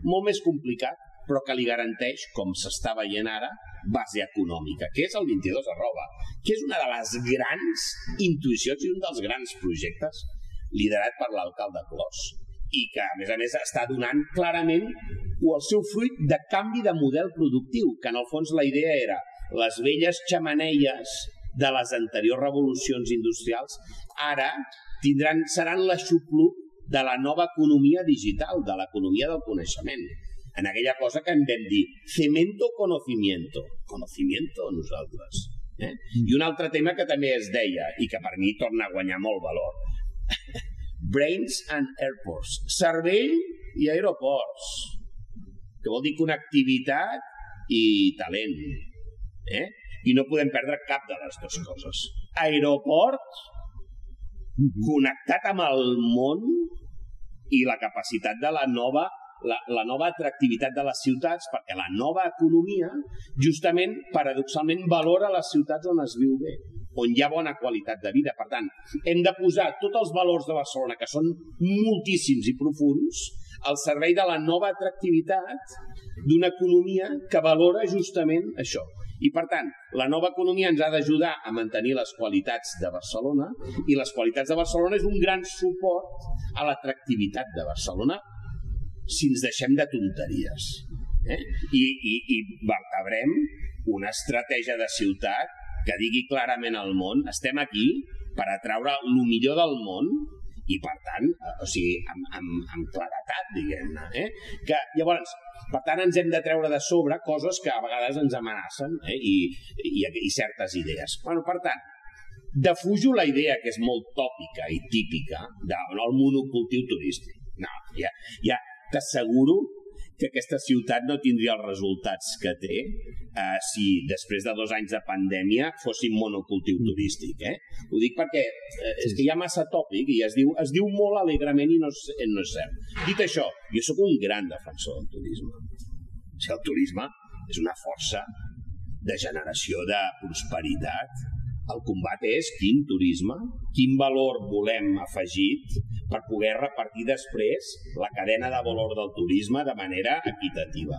molt més complicat, però que li garanteix, com s'està veient ara, base econòmica, que és el 22 arroba, que és una de les grans intuïcions i un dels grans projectes liderat per l'alcalde Clos i que, a més a més, està donant clarament o el seu fruit de canvi de model productiu, que en el fons la idea era les velles xamaneies de les anteriors revolucions industrials ara tindran, seran l'aixopluc de la nova economia digital, de l'economia del coneixement en aquella cosa que en vam dir cemento conocimiento. Conocimiento nosaltres. Eh? Mm. I un altre tema que també es deia i que per mi torna a guanyar molt valor. Brains and airports. Cervell i aeroports. Que vol dir connectivitat i talent. Eh? I no podem perdre cap de les dues coses. Aeroport mm-hmm. connectat amb el món i la capacitat de la nova la, la nova atractivitat de les ciutats, perquè la nova economia, justament, paradoxalment, valora les ciutats on es viu bé on hi ha bona qualitat de vida. Per tant, hem de posar tots els valors de Barcelona, que són moltíssims i profuns, al servei de la nova atractivitat d'una economia que valora justament això. I, per tant, la nova economia ens ha d'ajudar a mantenir les qualitats de Barcelona i les qualitats de Barcelona és un gran suport a l'atractivitat de Barcelona si ens deixem de tonteries. Eh? I, i, I vertebrem una estratègia de ciutat que digui clarament al món estem aquí per atraure el millor del món i per tant, eh, o sigui, amb, amb, amb claretat, diguem-ne. Eh? Que, llavors, per tant, ens hem de treure de sobre coses que a vegades ens amenacen eh? I, i, i certes idees. Bueno, per tant, defujo la idea que és molt tòpica i típica del monocultiu turístic. No, ja, ja, t'asseguro que aquesta ciutat no tindria els resultats que té eh, si després de dos anys de pandèmia fóssim monocultiu mm. turístic. Eh? Ho dic perquè eh, és que hi ha massa tòpic i es diu, es diu molt alegrement i no és, no és cert. Dit això, jo sóc un gran defensor del turisme. O sigui, el turisme és una força de generació de prosperitat. El combat és quin turisme, quin valor volem afegit per poder repartir després la cadena de valor del turisme de manera equitativa.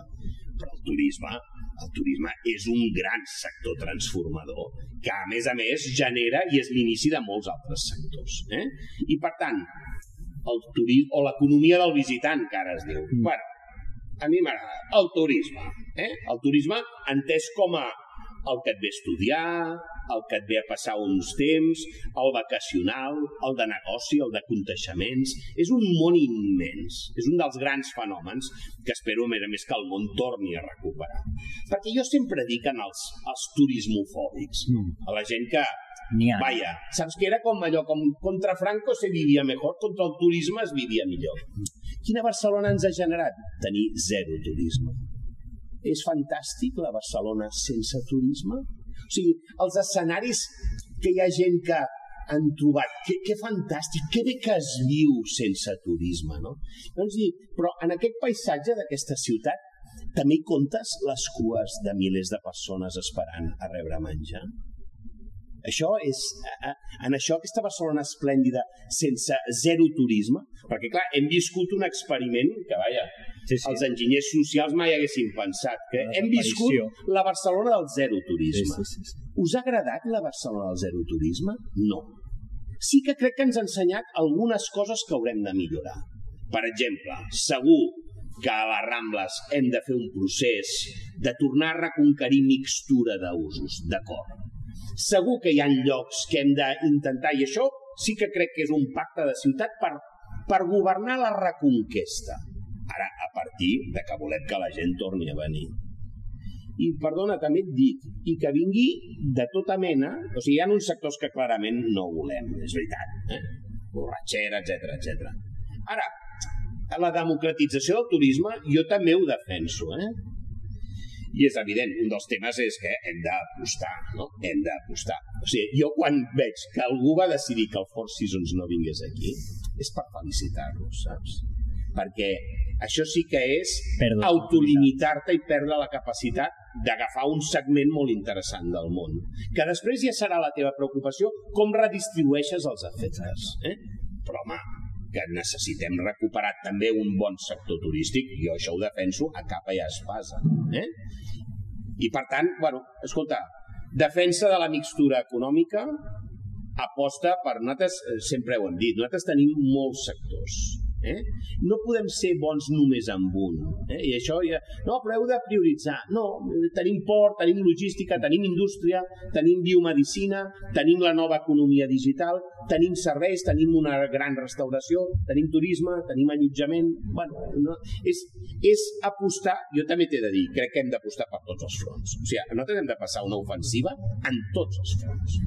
Però el turisme el turisme és un gran sector transformador que, a més a més, genera i és l'inici de molts altres sectors. Eh? I, per tant, el turisme, o l'economia del visitant, que ara es diu. Mm. Bueno, a mi m'agrada. El turisme. Eh? El turisme entès com a el que et ve a estudiar, el que et ve a passar uns temps, el vacacional, el de negoci, el de conteixements... És un món immens, és un dels grans fenòmens que espero, a més a més, que el món torni a recuperar. Perquè jo sempre dic en els, els turismofòbics, mm. a la gent que Vaya, saps que era com allò, com contra Franco se vivia millor, contra el turisme es vivia millor. Quina Barcelona ens ha generat? Tenir zero turisme és fantàstic la Barcelona sense turisme? O sigui, els escenaris que hi ha gent que han trobat, que, que fantàstic, que bé que es viu sense turisme, no? Doncs dir, però en aquest paisatge d'aquesta ciutat també hi comptes les cues de milers de persones esperant a rebre menjar? Això és, en això aquesta Barcelona esplèndida sense zero turisme, perquè clar, hem viscut un experiment que, vaja, sí, sí. els enginyers socials mai haguessin pensat, que hem viscut la Barcelona del zero turisme. Sí, sí, sí, sí. Us ha agradat la Barcelona del zero turisme? No. Sí que crec que ens ha ensenyat algunes coses que haurem de millorar. Per exemple, segur que a les Rambles hem de fer un procés de tornar a reconquerir mixtura d'usos, d'acord Segur que hi ha llocs que hem d'intentar, i això sí que crec que és un pacte de ciutat per, per governar la reconquesta. Ara, partir de que volem que la gent torni a venir. I, perdona, també et dic, i que vingui de tota mena, o sigui, hi ha uns sectors que clarament no volem, és veritat, eh? borratxera, etc etc. Ara, la democratització del turisme jo també ho defenso, eh? I és evident, un dels temes és que hem d'apostar, no? Hem d'apostar. O sigui, jo quan veig que algú va decidir que el Four Seasons no vingués aquí, és per felicitar-los, saps? Perquè això sí que és autolimitar-te i perdre la capacitat d'agafar un segment molt interessant del món. Que després ja serà la teva preocupació com redistribueixes els efectes. Eh? Però, home, que necessitem recuperar també un bon sector turístic, jo això ho defenso a capa i a espasa. Eh? I per tant, bueno, escolta, defensa de la mixtura econòmica, aposta per nosaltres, eh, sempre ho hem dit, nosaltres tenim molts sectors Eh? No podem ser bons només amb un. Eh? I això ja... No, però heu de prioritzar. No, tenim port, tenim logística, tenim indústria, tenim biomedicina, tenim la nova economia digital, tenim serveis, tenim una gran restauració, tenim turisme, tenim allotjament... Bueno, no, és, és apostar, jo també t'he de dir, crec que hem d'apostar per tots els fronts. O sigui, nosaltres hem de passar una ofensiva en tots els fronts.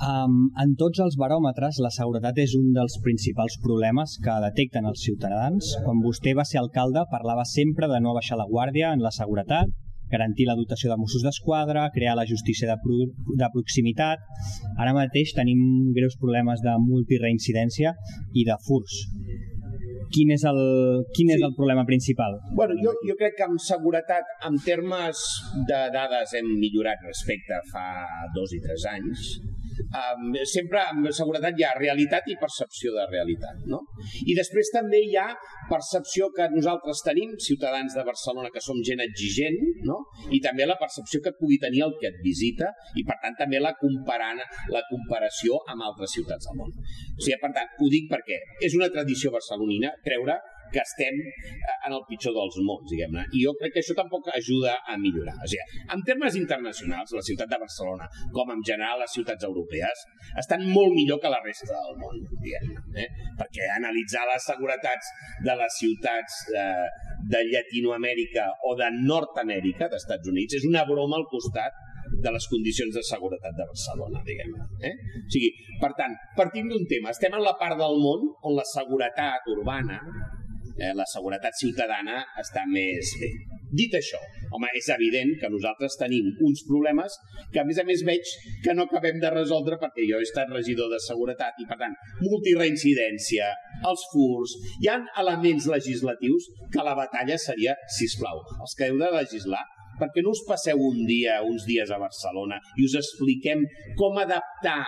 Um, en tots els baròmetres, la seguretat és un dels principals problemes que detecten els ciutadans. Quan vostè va ser alcalde, parlava sempre de no baixar la guàrdia en la seguretat, garantir la dotació de Mossos d'Esquadra, crear la justícia de, pro de proximitat. Ara mateix tenim greus problemes de multireincidència i de furs. Quin és el, quin sí. és el problema principal? Bueno, jo, jo crec que amb seguretat, en termes de dades, hem millorat respecte a fa dos i tres anys um, sempre amb seguretat hi ha realitat i percepció de realitat. No? I després també hi ha percepció que nosaltres tenim, ciutadans de Barcelona, que som gent exigent, no? i també la percepció que pugui tenir el que et visita, i per tant també la, comparant, la comparació amb altres ciutats del món. O sigui, per tant, ho dic perquè és una tradició barcelonina creure que estem eh, en el pitjor dels mons, diguem-ne. I jo crec que això tampoc ajuda a millorar. O sigui, en termes internacionals, la ciutat de Barcelona, com en general les ciutats europees, estan molt millor que la resta del món, diguem-ne. Eh? Perquè analitzar les seguretats de les ciutats eh, de Llatinoamèrica o de Nord-Amèrica, d'Estats Units, és una broma al costat de les condicions de seguretat de Barcelona, diguem-ne. Eh? O sigui, per tant, partim d'un tema. Estem en la part del món on la seguretat urbana eh, la seguretat ciutadana està més bé. Dit això, home, és evident que nosaltres tenim uns problemes que a més a més veig que no acabem de resoldre perquè jo he estat regidor de seguretat i per tant multireincidència, els furs, hi han elements legislatius que la batalla seria, si plau, els que heu de legislar, perquè no us passeu un dia, uns dies a Barcelona i us expliquem com adaptar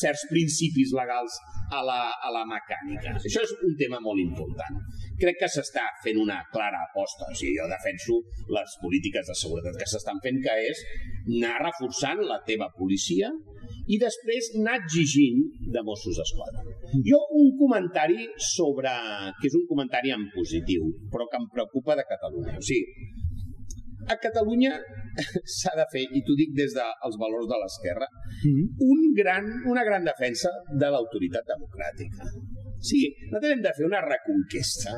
certs principis legals a la, a la mecànica. Això és un tema molt important. Crec que s'està fent una clara aposta. O sigui, jo defenso les polítiques de seguretat que s'estan fent, que és anar reforçant la teva policia i després anar exigint de Mossos d'Esquadra. Jo un comentari sobre... que és un comentari en positiu, però que em preocupa de Catalunya. O sigui, a Catalunya s'ha de fer, i t'ho dic des dels valors de l'esquerra, mm-hmm. un gran, una gran defensa de l'autoritat democràtica. Sí, nosaltres hem de fer una reconquesta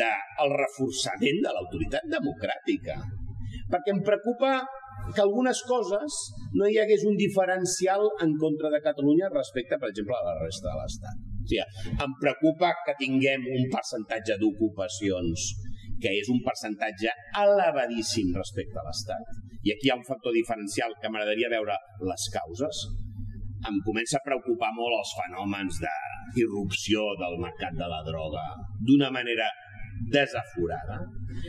del reforçament de l'autoritat democràtica. Perquè em preocupa que algunes coses no hi hagués un diferencial en contra de Catalunya respecte, per exemple, a la resta de l'Estat. O sigui, em preocupa que tinguem un percentatge d'ocupacions que és un percentatge elevadíssim respecte a l'Estat, i aquí hi ha un factor diferencial que m'agradaria veure les causes, em comença a preocupar molt els fenòmens d'irrupció del mercat de la droga d'una manera desaforada,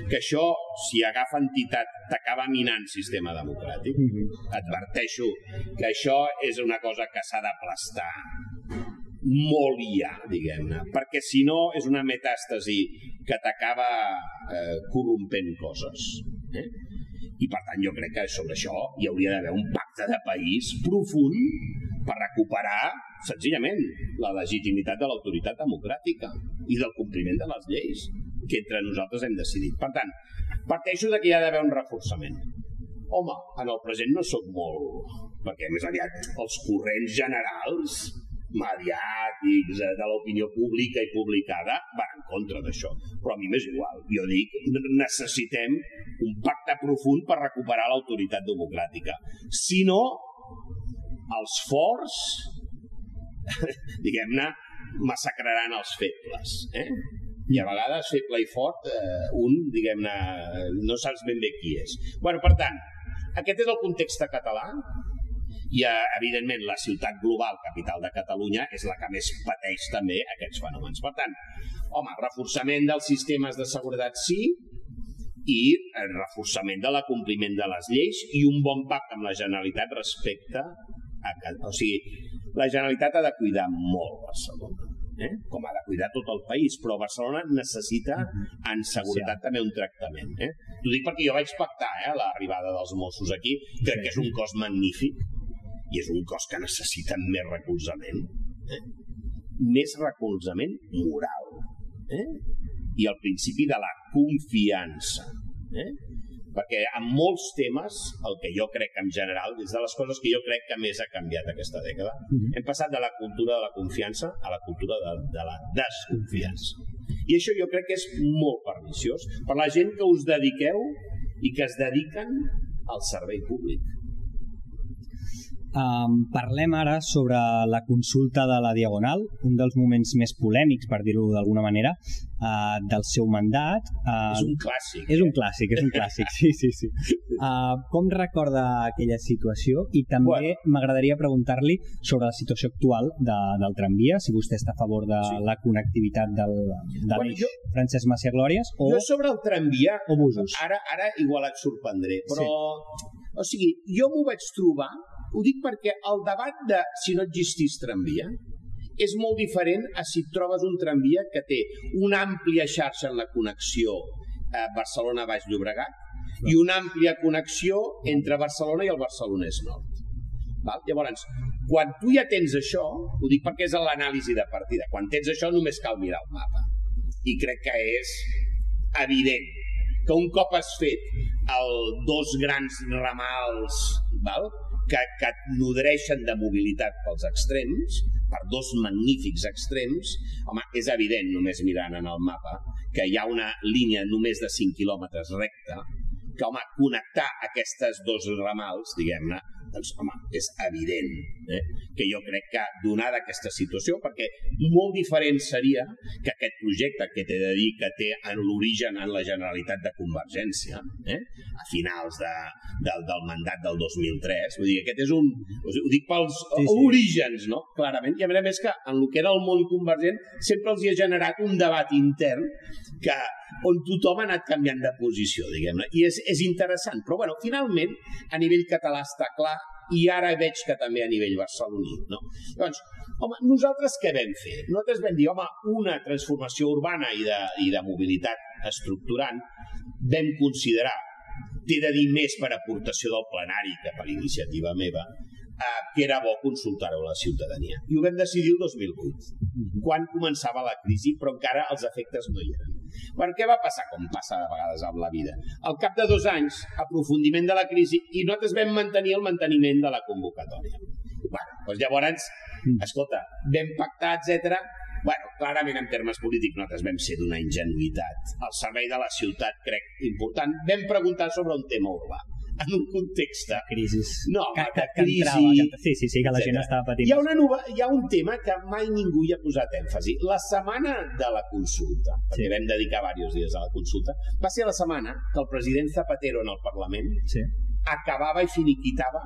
que això, si agafa entitat, t'acaba minant sistema democràtic. Mm -hmm. Adverteixo que això és una cosa que s'ha d'aplastar molt ja, diguem-ne, perquè si no és una metàstasi que t'acaba eh, corrompent coses. Eh? I per tant jo crec que sobre això hi hauria d'haver un pacte de país profund per recuperar senzillament la legitimitat de l'autoritat democràtica i del compliment de les lleis que entre nosaltres hem decidit. Per tant, parteixo de que hi ha d'haver un reforçament. Home, en el present no sóc molt, perquè més aviat els corrents generals mediàtics, eh, de l'opinió pública i publicada, van en contra d'això. Però a mi m'és igual. Jo dic, necessitem un pacte profund per recuperar l'autoritat democràtica. Si no, els forts, diguem-ne, massacraran els febles. Eh? I a vegades feble i fort, eh, un, diguem-ne, no saps ben bé qui és. bueno, per tant, aquest és el context català, i, eh, evidentment, la ciutat global, capital de Catalunya, és la que més pateix també aquests fenòmens. Per tant, home, reforçament dels sistemes de seguretat sí, i el reforçament de l'acompliment de les lleis i un bon pacte amb la Generalitat respecte. O sigui, la Generalitat ha de cuidar molt Barcelona, eh? com ha de cuidar tot el país, però Barcelona necessita en seguretat sí. també un tractament. Eh? T'ho dic perquè jo vaig pactar eh, l'arribada dels Mossos aquí, crec sí. que és un cos magnífic, i és un cos que necessita més recolzament, eh? més recolzament moral, eh? i el principi de la confiança. Eh? Perquè en molts temes, el que jo crec en general, és de les coses que jo crec que més ha canviat aquesta dècada, mm -hmm. hem passat de la cultura de la confiança a la cultura de, de la desconfiança. I això jo crec que és molt perniciós per la gent que us dediqueu i que es dediquen al servei públic Um, parlem ara sobre la consulta de la Diagonal, un dels moments més polèmics, per dir-ho d'alguna manera, uh, del seu mandat. Uh, és un clàssic. És un eh? clàssic, és un clàssic, sí, sí, sí. Uh, com recorda aquella situació? I també bueno. m'agradaria preguntar-li sobre la situació actual de, del tramvia, si vostè està a favor de sí. la connectivitat del, de bueno, jo, Francesc Macià Glòries o... Jo sobre el tramvia, o busos. ara, ara igual et sorprendré, però... Sí. O sigui, jo m'ho vaig trobar ho dic perquè el debat de si no existís tramvia és molt diferent a si trobes un tramvia que té una àmplia xarxa en la connexió eh, Barcelona-Baix Llobregat i una àmplia connexió entre Barcelona i el Barcelonès Nord. Val? Llavors, quan tu ja tens això, ho dic perquè és l'anàlisi de partida, quan tens això només cal mirar el mapa. I crec que és evident que un cop has fet el dos grans ramals, val? Que, que et nodreixen de mobilitat pels extrems, per dos magnífics extrems, home, és evident, només mirant en el mapa, que hi ha una línia només de 5 quilòmetres recta, que, home, connectar aquestes dos ramals, diguem-ne, Doncs, home, és evident eh? que jo crec que, donada aquesta situació, perquè molt diferent seria que aquest projecte que t'he de dir que té en l'origen en la Generalitat de Convergència, eh? a finals de, del, del mandat del 2003, vull dir, aquest és un... Ho dic pels sí, sí. orígens, no? Clarament. I a més que en el que era el món convergent sempre els hi ha generat un debat intern que, on tothom ha anat canviant de posició, diguem-ne, i és, és interessant. Però, bueno, finalment, a nivell català està clar, i ara veig que també a nivell barceloní. No? Doncs, home, nosaltres què vam fer? Nosaltres vam dir, home, una transformació urbana i de, i de mobilitat estructurant, vam considerar, t'he de dir més per aportació del plenari que per iniciativa meva, eh, que era bo consultar-ho a la ciutadania. I ho vam decidir el 2008, mhm. quan començava la crisi, però encara els efectes no hi eren. Per què va passar, com passa a vegades amb la vida? Al cap de dos anys, aprofundiment de la crisi, i nosaltres vam mantenir el manteniment de la convocatòria. Bueno, doncs llavors, escolta, vam pactar, etc. Bueno, clarament en termes polítics nosaltres vam ser d'una ingenuïtat. Al servei de la ciutat, crec, important. Vam preguntar sobre un tema urbà en un context de crisis. No, que, de crisi... entrava, sí, sí, sí, que la gent estava patint. Hi ha, una nova, hi ha un tema que mai ningú hi ha posat èmfasi. La setmana de la consulta, perquè sí. vam dedicar diversos dies a la consulta, va ser la setmana que el president Zapatero en el Parlament sí. acabava i finiquitava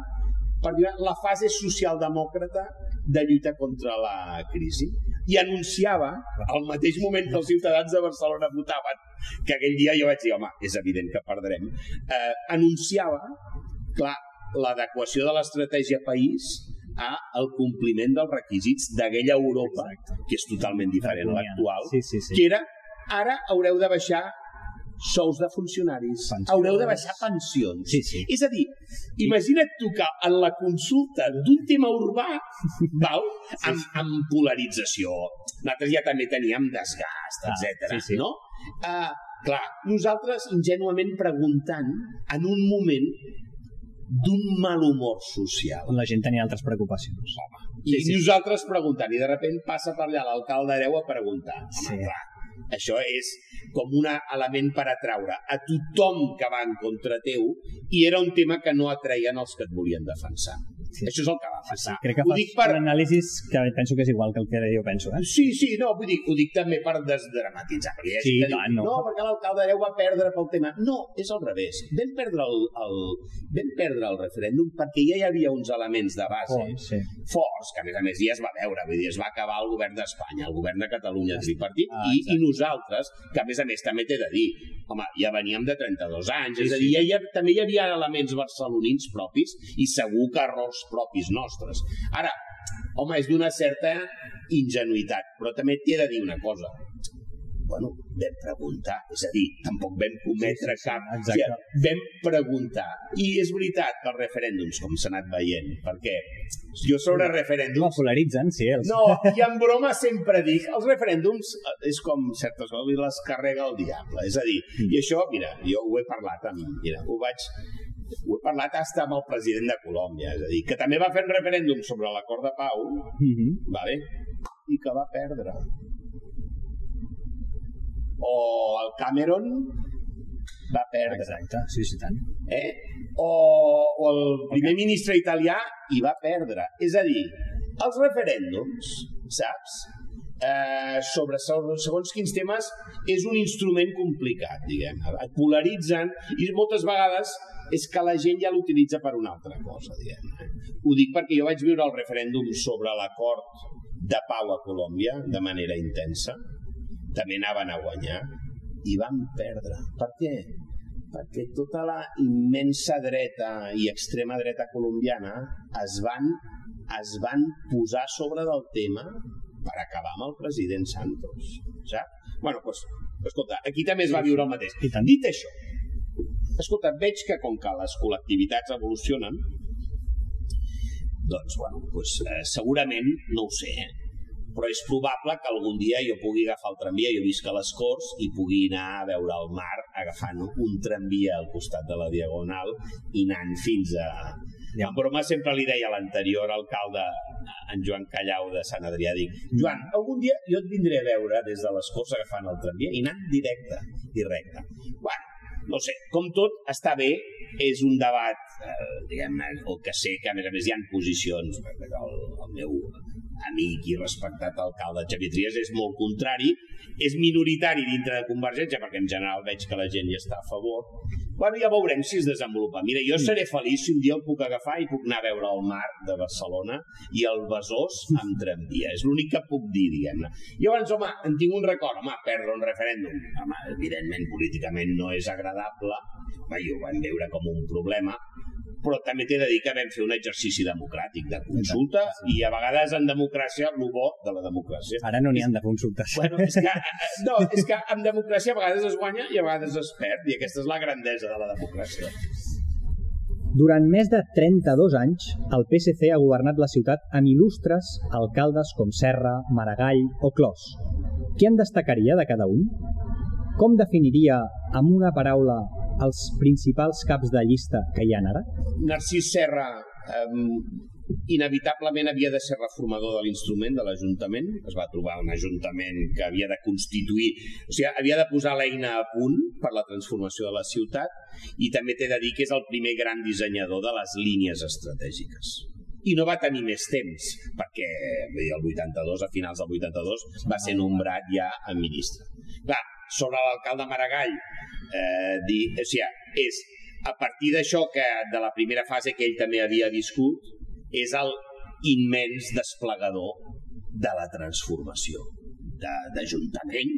per dir la fase socialdemòcrata de lluita contra la crisi i anunciava al mateix moment que els ciutadans de Barcelona votaven que aquell dia jo vaig dir, home, és evident que perdrem eh, anunciava clar, l'adequació de l'estratègia país a el compliment dels requisits d'aquella Europa, Exacte. que és totalment diferent a l'actual, sí, sí, sí. que era ara haureu de baixar sous de funcionaris, Pensions. haureu de baixar pensions. Sí, sí. És a dir, imagina't tu que en la consulta d'un tema urbà, val, amb, amb polarització, nosaltres ja també teníem desgast, ah, etc. Sí, sí. no? Uh, clar, nosaltres ingenuament preguntant en un moment d'un mal humor social. On la gent tenia altres preocupacions. Home, i sí, sí. nosaltres preguntant, i de sobte passa per allà l'alcalde Areu a preguntar. Home, sí. clar, això és com un element per atraure a tothom que va en contra teu i era un tema que no atreien els que et volien defensar. Sí. Això és el que va passar. Sí, crec que ho fas per... un anàlisi que penso que és igual que el que jo penso. Eh? Sí, sí, no, vull dir, ho dic també per desdramatitzar. Perquè ha sí, que diu, no. no, perquè l'alcalde Areu va perdre pel tema. No, és al revés. Vam perdre el, el, vam perdre el referèndum perquè ja hi havia uns elements de base oh, sí. forts, que a més a més ja es va veure, vull dir, es va acabar el govern d'Espanya, el govern de Catalunya tripartit, ah, i, i nosaltres, que a més a més també t'he de dir, home, ja veníem de 32 anys, sí, és a dir, ja, ja, també hi havia elements barcelonins propis i segur que errors propis nostres. Ara, home, és d'una certa ingenuïtat, però també t'he de dir una cosa bueno, vam preguntar, és a dir, tampoc vam cometre sí, sí, sí, cap... O sigui, vam preguntar. I és veritat que els referèndums, com s'ha anat veient, perquè jo sobre referèndums... No, polaritzen, sí. Els... No, i en broma sempre dic, els referèndums eh, és com certes coses, les carrega el diable. És a dir, mm. i això, mira, jo ho he parlat amb... Mira, ho vaig ho he parlat hasta amb el president de Colòmbia, és a dir, que també va fer un referèndum sobre l'acord de pau, mm -hmm. vale? i que va perdre o el Cameron va perdre. Exacte, sí, sí, tant. Eh? O, o el primer okay. ministre italià hi va perdre. És a dir, els referèndums, saps? Eh, sobre segons quins temes és un instrument complicat, diguem. Et polaritzen i moltes vegades és que la gent ja l'utilitza per una altra cosa, diguem. Ho dic perquè jo vaig viure el referèndum sobre l'acord de pau a Colòmbia de manera intensa també anaven a guanyar i van perdre. Per què? Perquè tota la immensa dreta i extrema dreta colombiana es van, es van posar sobre del tema per acabar amb el president Santos. Saps? Bueno, doncs, escolta, aquí també es va viure el mateix. Dit això, escolta, veig que com que les col·lectivitats evolucionen, doncs, bueno, doncs, eh, segurament, no ho sé, eh, però és probable que algun dia jo pugui agafar el tramvia, jo visc a les Corts, i pugui anar a veure el mar agafant un tramvia al costat de la Diagonal i anant fins a... Ja. En broma sempre li deia a l'anterior alcalde, en Joan Callau de Sant Adrià, dic, Joan, algun dia jo et vindré a veure des de les Corts agafant el tramvia i anant directe i recte. Bueno, no sé, com tot, està bé, és un debat, eh, diguem-ne, el que sé que a més a més hi ha posicions, el, el meu amic i respectat alcalde Xavier Trias és molt contrari, és minoritari dintre de Convergència, perquè en general veig que la gent hi està a favor. Bueno, ja veurem si es desenvolupa. Mira, jo seré feliç si un dia el puc agafar i puc anar a veure el mar de Barcelona i el Besòs amb tramvia. És l'únic que puc dir, diguem-ne. Llavors, home, en tinc un record. Home, perdre un referèndum, home, evidentment, políticament no és agradable. Va, jo ho vam veure com un problema, però també t'he de dir que vam fer un exercici democràtic de consulta i a vegades en democràcia el bo de la democràcia. Ara no n'hi han de consultes. Bueno, és que, no, és que en democràcia a vegades es guanya i a vegades es perd i aquesta és la grandesa de la democràcia. Durant més de 32 anys, el PSC ha governat la ciutat amb il·lustres alcaldes com Serra, Maragall o Clos. Què en destacaria de cada un? Com definiria amb una paraula els principals caps de llista que hi ha ara? Narcís Serra eh, inevitablement havia de ser reformador de l'instrument de l'Ajuntament. Es va trobar un Ajuntament que havia de constituir, o sigui, havia de posar l'eina a punt per la transformació de la ciutat i també t'he de dir que és el primer gran dissenyador de les línies estratègiques i no va tenir més temps, perquè el 82, a finals del 82, va ser nombrat ja a ministre. Clar, sobre l'alcalde Maragall, eh, dir, o sigui, és a partir d'això que de la primera fase que ell també havia viscut, és el immens desplegador de la transformació d'Ajuntament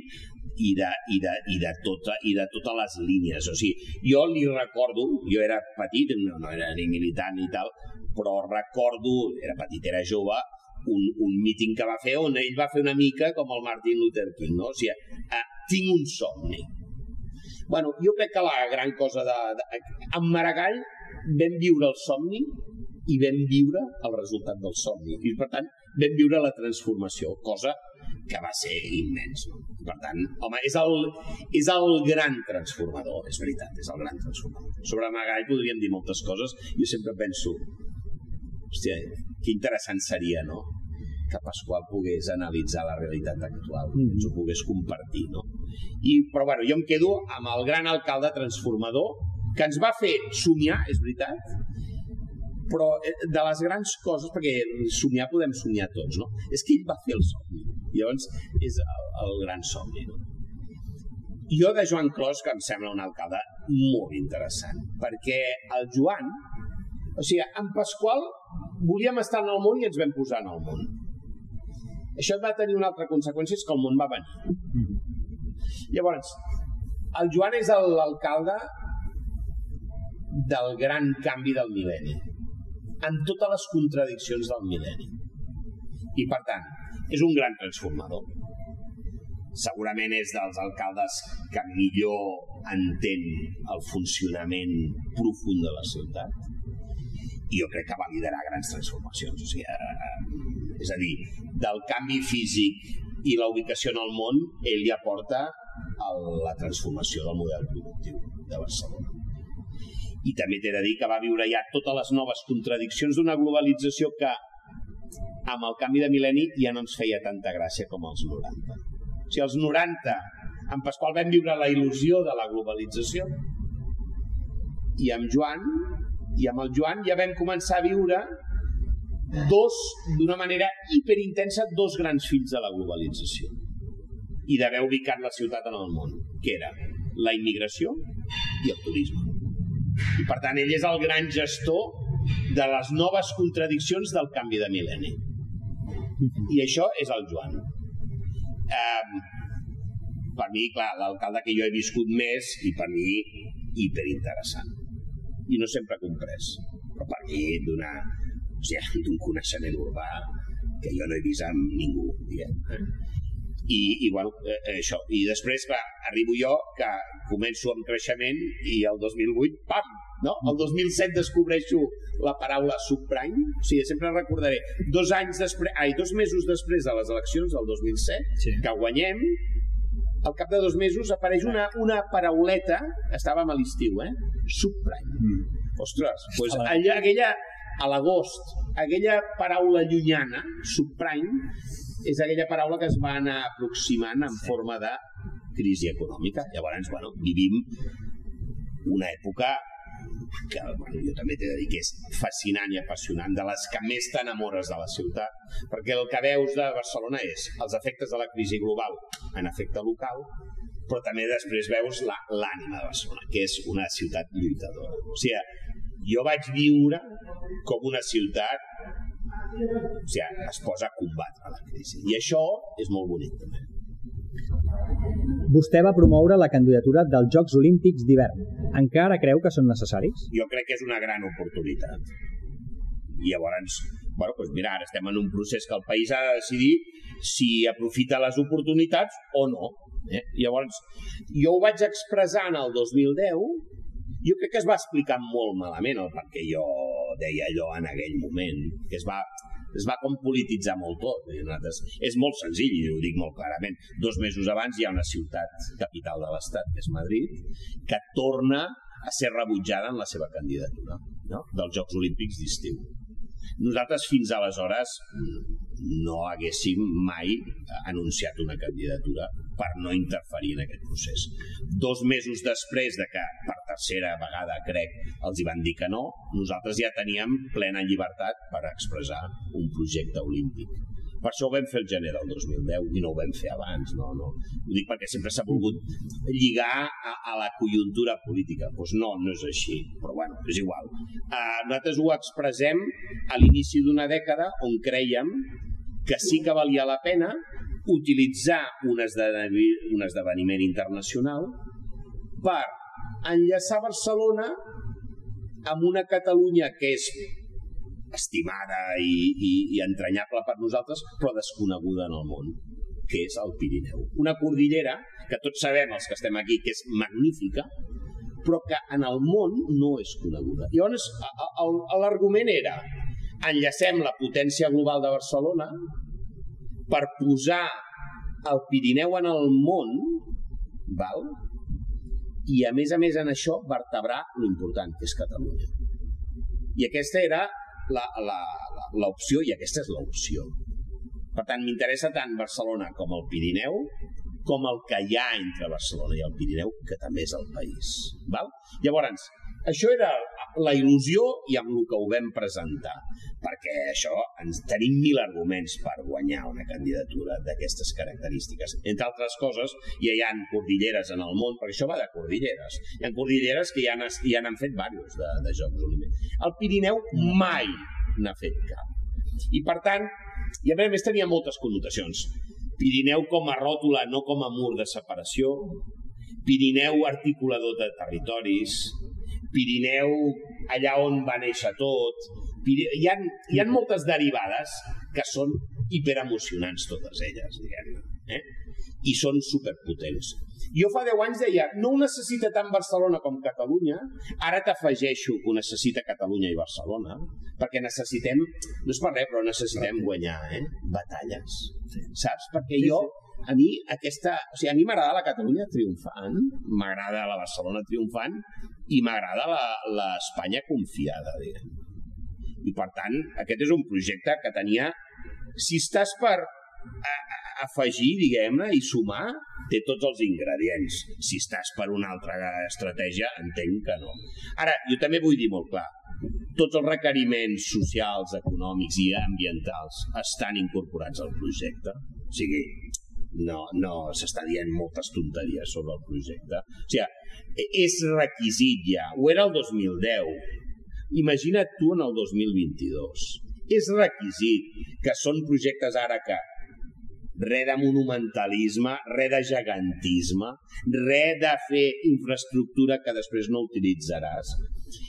i de, i, de, i, de tota, i de totes les línies. O sigui, jo li recordo, jo era petit, no, no era ni militant ni tal, però recordo, era petit, era jove, un, un míting que va fer on ell va fer una mica com el Martin Luther King, no? O sigui, eh, tinc un somni, Bueno, jo crec que la gran cosa de, de... En Maragall vam viure el somni i vam viure el resultat del somni. I, per tant, vam viure la transformació, cosa que va ser immens. No? Per tant, home, és el, és el gran transformador, és veritat, és el gran transformador. Sobre Maragall podríem dir moltes coses. Jo sempre penso, hòstia, que interessant seria, no?, que Pasqual pogués analitzar la realitat actual, mm. ens ho pogués compartir, no? I, però bueno, jo em quedo amb el gran alcalde transformador que ens va fer somiar, és veritat, però eh, de les grans coses, perquè somiar podem somiar tots, no? És que ell va fer el somni. Llavors, és el, el gran somni, no? Jo de Joan Clos, que em sembla un alcalde molt interessant, perquè el Joan, o sigui, en Pasqual volíem estar en el món i ens vam posar en el món. Això va tenir una altra conseqüència, és que el món va venir. Llavors, el Joan és l'alcalde del gran canvi del mil·lenni, en totes les contradiccions del mil·lenni. I, per tant, és un gran transformador. Segurament és dels alcaldes que millor entén el funcionament profund de la ciutat i jo crec que va liderar grans transformacions. O sigui, eh, és a dir, del canvi físic i la ubicació en el món, ell ja porta el, la transformació del model productiu de Barcelona. I també t'he de dir que va viure ja totes les noves contradiccions d'una globalització que amb el canvi de mil·lenni ja no ens feia tanta gràcia com els 90. O sigui, els 90, en Pasqual vam viure la il·lusió de la globalització i amb Joan i amb el Joan ja vam començar a viure dos, d'una manera hiperintensa, dos grans fills de la globalització i d'haver ubicat la ciutat en el món, que era la immigració i el turisme. I per tant, ell és el gran gestor de les noves contradiccions del canvi de mil·lenni. I això és el Joan. Eh, per mi, clar, l'alcalde que jo he viscut més i per mi hiperinteressant i no sempre comprès. Però per mi d'una o sigui, d'un coneixement urbà que jo no he vist amb ningú, diguem. Eh? I, i bueno, eh això. I després, clar, arribo jo, que començo amb creixement i el 2008, pam, no? El 2007 descobreixo la paraula subprime, o sigui, sempre recordaré, dos anys després, ai, dos mesos després de les eleccions del 2007, sí. que guanyem, al cap de dos mesos apareix una, una parauleta, estàvem a l'estiu, eh? Subprime. Mm. Ostres, pues allà, aquella, a l'agost, aquella paraula llunyana, subprime, és aquella paraula que es va anar aproximant en forma de crisi econòmica. Llavors, bueno, vivim una època que bueno, jo també t'he de dir que és fascinant i apassionant, de les que més t'enamores de la ciutat, perquè el que veus de Barcelona és els efectes de la crisi global en efecte local, però també després veus l'ànima de Barcelona, que és una ciutat lluitadora. O sigui, jo vaig viure com una ciutat o sigui, es posa a combatre la crisi. I això és molt bonic també. Vostè va promoure la candidatura dels Jocs Olímpics d'hivern. Encara creu que són necessaris? Jo crec que és una gran oportunitat. I llavors, bueno, doncs mira, ara estem en un procés que el país ha de decidir si aprofita les oportunitats o no. Eh? Llavors, jo ho vaig expressar en el 2010, jo crec que es va explicar molt malament el perquè jo deia allò en aquell moment, que es va, es va com polititzar molt tot. És molt senzill, i ho dic molt clarament. Dos mesos abans hi ha una ciutat capital de l'Estat, que és Madrid, que torna a ser rebutjada en la seva candidatura no? dels Jocs Olímpics d'estiu. Nosaltres fins aleshores no haguéssim mai anunciat una candidatura per no interferir en aquest procés. Dos mesos després de que, per tercera vegada, crec, els hi van dir que no, nosaltres ja teníem plena llibertat per expressar un projecte olímpic. Per això ho vam fer el gener del 2010 i no ho vam fer abans, no, no. Ho dic perquè sempre s'ha volgut lligar a, a la conjuntura política. Doncs pues no, no és així, però bueno, és igual. Uh, nosaltres ho expressem a l'inici d'una dècada on creiem que sí que valia la pena utilitzar un, esdeveniment, un esdeveniment internacional per enllaçar Barcelona amb una Catalunya que és estimada i, i, i entranyable per nosaltres, però desconeguda en el món, que és el Pirineu. Una cordillera que tots sabem, els que estem aquí, que és magnífica, però que en el món no és coneguda. I llavors, l'argument era enllacem la potència global de Barcelona per posar el Pirineu en el món, val? i a més a més en això vertebrar l'important que és Catalunya. I aquesta era l'opció i aquesta és l'opció. Per tant, m'interessa tant Barcelona com el Pirineu, com el que hi ha entre Barcelona i el Pirineu, que també és el país. Val? Llavors, això era la il·lusió i amb el que ho vam presentar, perquè això ens tenim mil arguments per guanyar una candidatura d'aquestes característiques. Entre altres coses, ja hi ha cordilleres en el món, perquè això va de cordilleres. Hi ha cordilleres que ja han, ja n'han fet diversos de, de Jocs Olímpics. El Pirineu mai n'ha fet cap. I per tant, i a més tenia moltes connotacions. Pirineu com a ròtula, no com a mur de separació, Pirineu articulador de territoris, Pirineu, allà on va néixer tot. Hi, ha, hi ha moltes derivades que són hiperemocionants totes elles, diguem-ne. Eh? I són superpotents. Jo fa 10 anys deia, no ho necessita tant Barcelona com Catalunya, ara t'afegeixo que ho necessita Catalunya i Barcelona, perquè necessitem, no és per res, però necessitem guanyar eh? batalles, saps? Perquè jo, a mi aquesta... O sigui, a mi m'agrada la Catalunya triomfant, m'agrada la Barcelona triomfant i m'agrada l'Espanya confiada, diguem. I per tant, aquest és un projecte que tenia... Si estàs per a, a, afegir, diguem-ne, i sumar, té tots els ingredients. Si estàs per una altra estratègia, entenc que no. Ara, jo també vull dir molt clar, tots els requeriments socials, econòmics i ambientals estan incorporats al projecte. O sigui, no, no s'està dient moltes tonteries sobre el projecte. O sigui, és requisit ja. Ho era el 2010. Imagina't tu en el 2022. És requisit que són projectes ara que res de monumentalisme, res de gegantisme, res de fer infraestructura que després no utilitzaràs.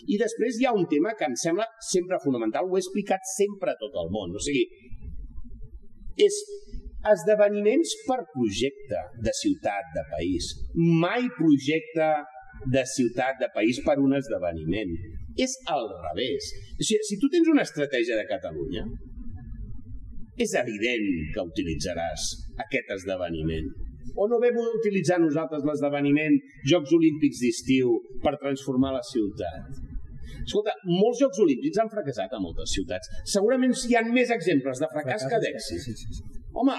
I després hi ha un tema que em sembla sempre fonamental, ho he explicat sempre a tot el món. O sigui, és esdeveniments per projecte de ciutat, de país. Mai projecte de ciutat, de país per un esdeveniment. És al revés. O sigui, si tu tens una estratègia de Catalunya, és evident que utilitzaràs aquest esdeveniment. O no vam utilitzar nosaltres l'esdeveniment Jocs Olímpics d'estiu per transformar la ciutat? Escolta, molts Jocs Olímpics han fracassat a moltes ciutats. Segurament hi ha més exemples de fracàs, fracàs que d'èxit. Sí, sí, sí. Home,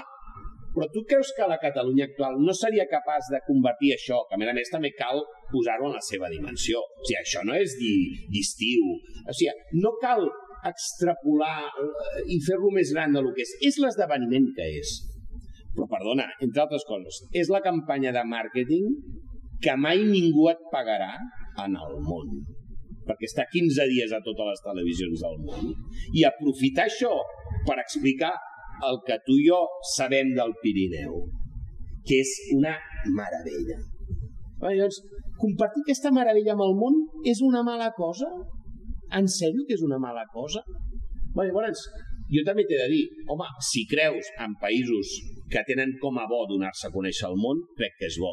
Però tu creus que la Catalunya actual no seria capaç de convertir això, que a més a més també cal posar-ho en la seva dimensió. O sigui, això no és d'estiu. O sigui, no cal extrapolar eh, i fer-lo més gran del que és. És l'esdeveniment que és. Però, perdona, entre altres coses, és la campanya de màrqueting que mai ningú et pagarà en el món perquè està 15 dies a totes les televisions del món, i aprofitar això per explicar el que tu i jo sabem del Pirineu, que és una meravella. Bé, doncs, compartir aquesta meravella amb el món és una mala cosa? En sèrio que és una mala cosa? Bé, llavors, jo també t'he de dir, home, si creus en països que tenen com a bo donar-se a conèixer el món, crec que és bo.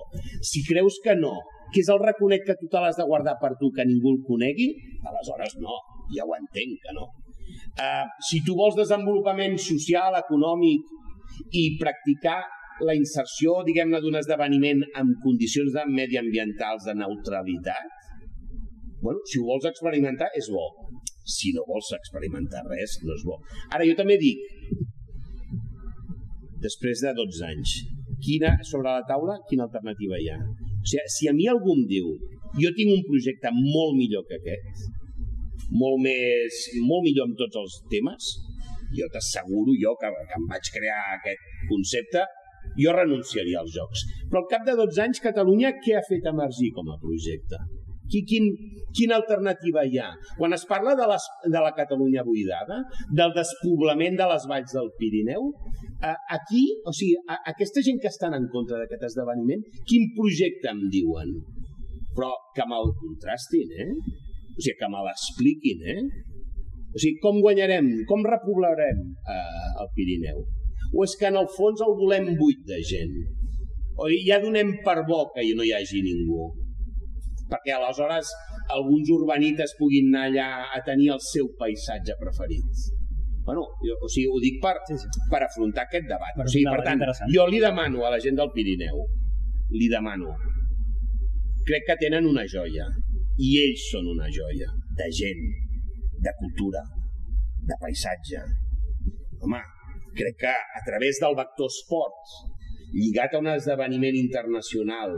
Si creus que no, que és el reconec que tu te l'has de guardar per tu, que ningú el conegui, aleshores no, ja ho entenc que no. Uh, si tu vols desenvolupament social, econòmic i practicar la inserció, diguem-ne, d'un esdeveniment amb condicions de mediambientals de neutralitat, bueno, si ho vols experimentar, és bo. Si no vols experimentar res, no és bo. Ara, jo també dic, després de 12 anys, quina, sobre la taula, quina alternativa hi ha? O sigui, si a mi algú em diu jo tinc un projecte molt millor que aquest, molt, més, molt millor en tots els temes, jo t'asseguro jo que, que em vaig crear aquest concepte, jo renunciaria als jocs. Però al cap de 12 anys, Catalunya què ha fet emergir com a projecte? Qui, quin, quina alternativa hi ha? Quan es parla de, les, de la Catalunya buidada, del despoblament de les valls del Pirineu, eh, aquí, o sigui, a, aquesta gent que estan en contra d'aquest esdeveniment, quin projecte em diuen? Però que me'l contrastin, eh? O sigui, que me l'expliquin, eh? O sigui, com guanyarem, com repoblarem eh, el Pirineu? O és que en el fons el volem buit de gent? O ja donem per bo que no hi hagi ningú? Perquè aleshores alguns urbanites puguin anar allà a tenir el seu paisatge preferit. Bueno, jo, o sigui, ho dic per, sí, sí. per afrontar aquest debat. Per o sigui, per tant, jo li demano a la gent del Pirineu, li demano, crec que tenen una joia, i ells són una joia de gent, de cultura, de paisatge. Home, crec que a través del vector esport, lligat a un esdeveniment internacional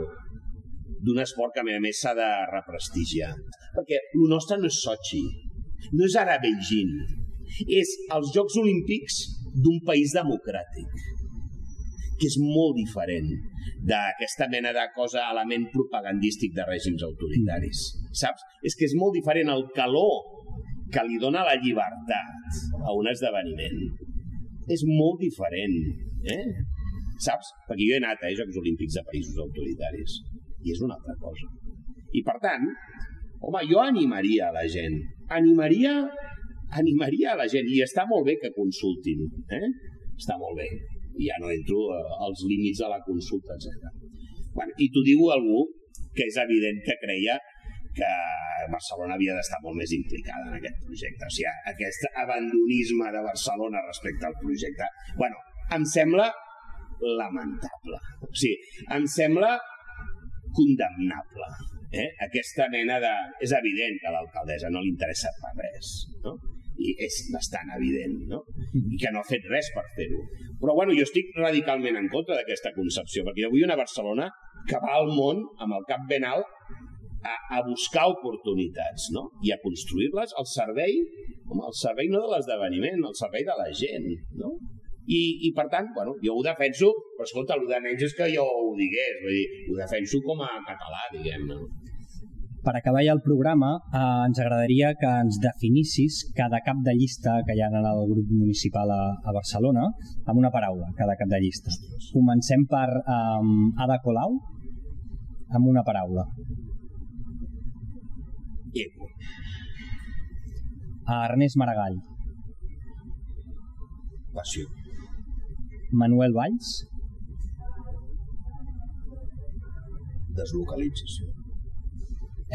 d'un esport que a més s'ha de represtigiar. Perquè el nostre no és Sochi, no és ara Beijing, és els Jocs Olímpics d'un país democràtic, que és molt diferent d'aquesta mena de cosa, element propagandístic de règims autoritaris. Saps? És que és molt diferent el calor que li dona la llibertat a un esdeveniment. És molt diferent. Eh? Saps? Perquè jo he anat a eh, Jocs Olímpics de països autoritaris i és una altra cosa. I per tant, home, jo animaria a la gent. Animaria, animaria a la gent. I està molt bé que consultin. Eh? Està molt bé i ja no entro eh, als límits de la consulta, etc. Bueno, I t'ho diu algú que és evident que creia que Barcelona havia d'estar molt més implicada en aquest projecte. O sigui, aquest abandonisme de Barcelona respecte al projecte, bueno, em sembla lamentable. O sigui, em sembla condemnable. Eh? Aquesta mena de... És evident que a l'alcaldessa no li interessa per res. No? i és bastant evident, no? I que no ha fet res per fer-ho. Però bueno, jo estic radicalment en contra d'aquesta concepció, perquè jo vull una Barcelona que va al món amb el cap ben alt a, a buscar oportunitats, no? I a construir-les al servei, home, al servei no de l'esdeveniment, al servei de la gent, no? I, i per tant, bueno, jo ho defenso, però escolta, el de menys és que jo ho digués, vull dir, ho defenso com a català, diguem-ne. No? per acabar ja el programa, eh, ens agradaria que ens definissis cada cap de llista que hi ha en el grup municipal a, a Barcelona amb una paraula, cada cap de llista. Comencem per eh, Ada Colau, amb una paraula. Ego. A Ernest Maragall. Passió. Manuel Valls. Deslocalització.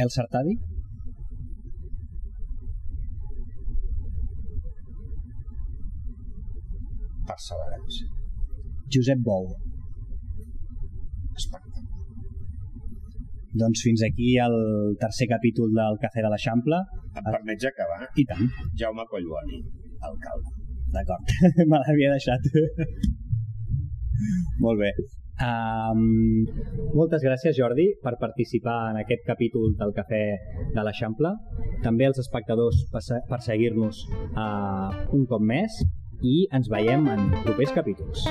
El Sartadi? Perseverància. Josep Bou. Espectacle. Doncs fins aquí el tercer capítol del Cafè de l'Eixample. Em permets acabar? I tant. Jaume Collboni, alcalde. D'acord, me l'havia deixat. Molt bé. Um, moltes gràcies, Jordi, per participar en aquest capítol del Cafè de l'Eixample. També als espectadors per seguir-nos uh, un cop més i ens veiem en propers capítols.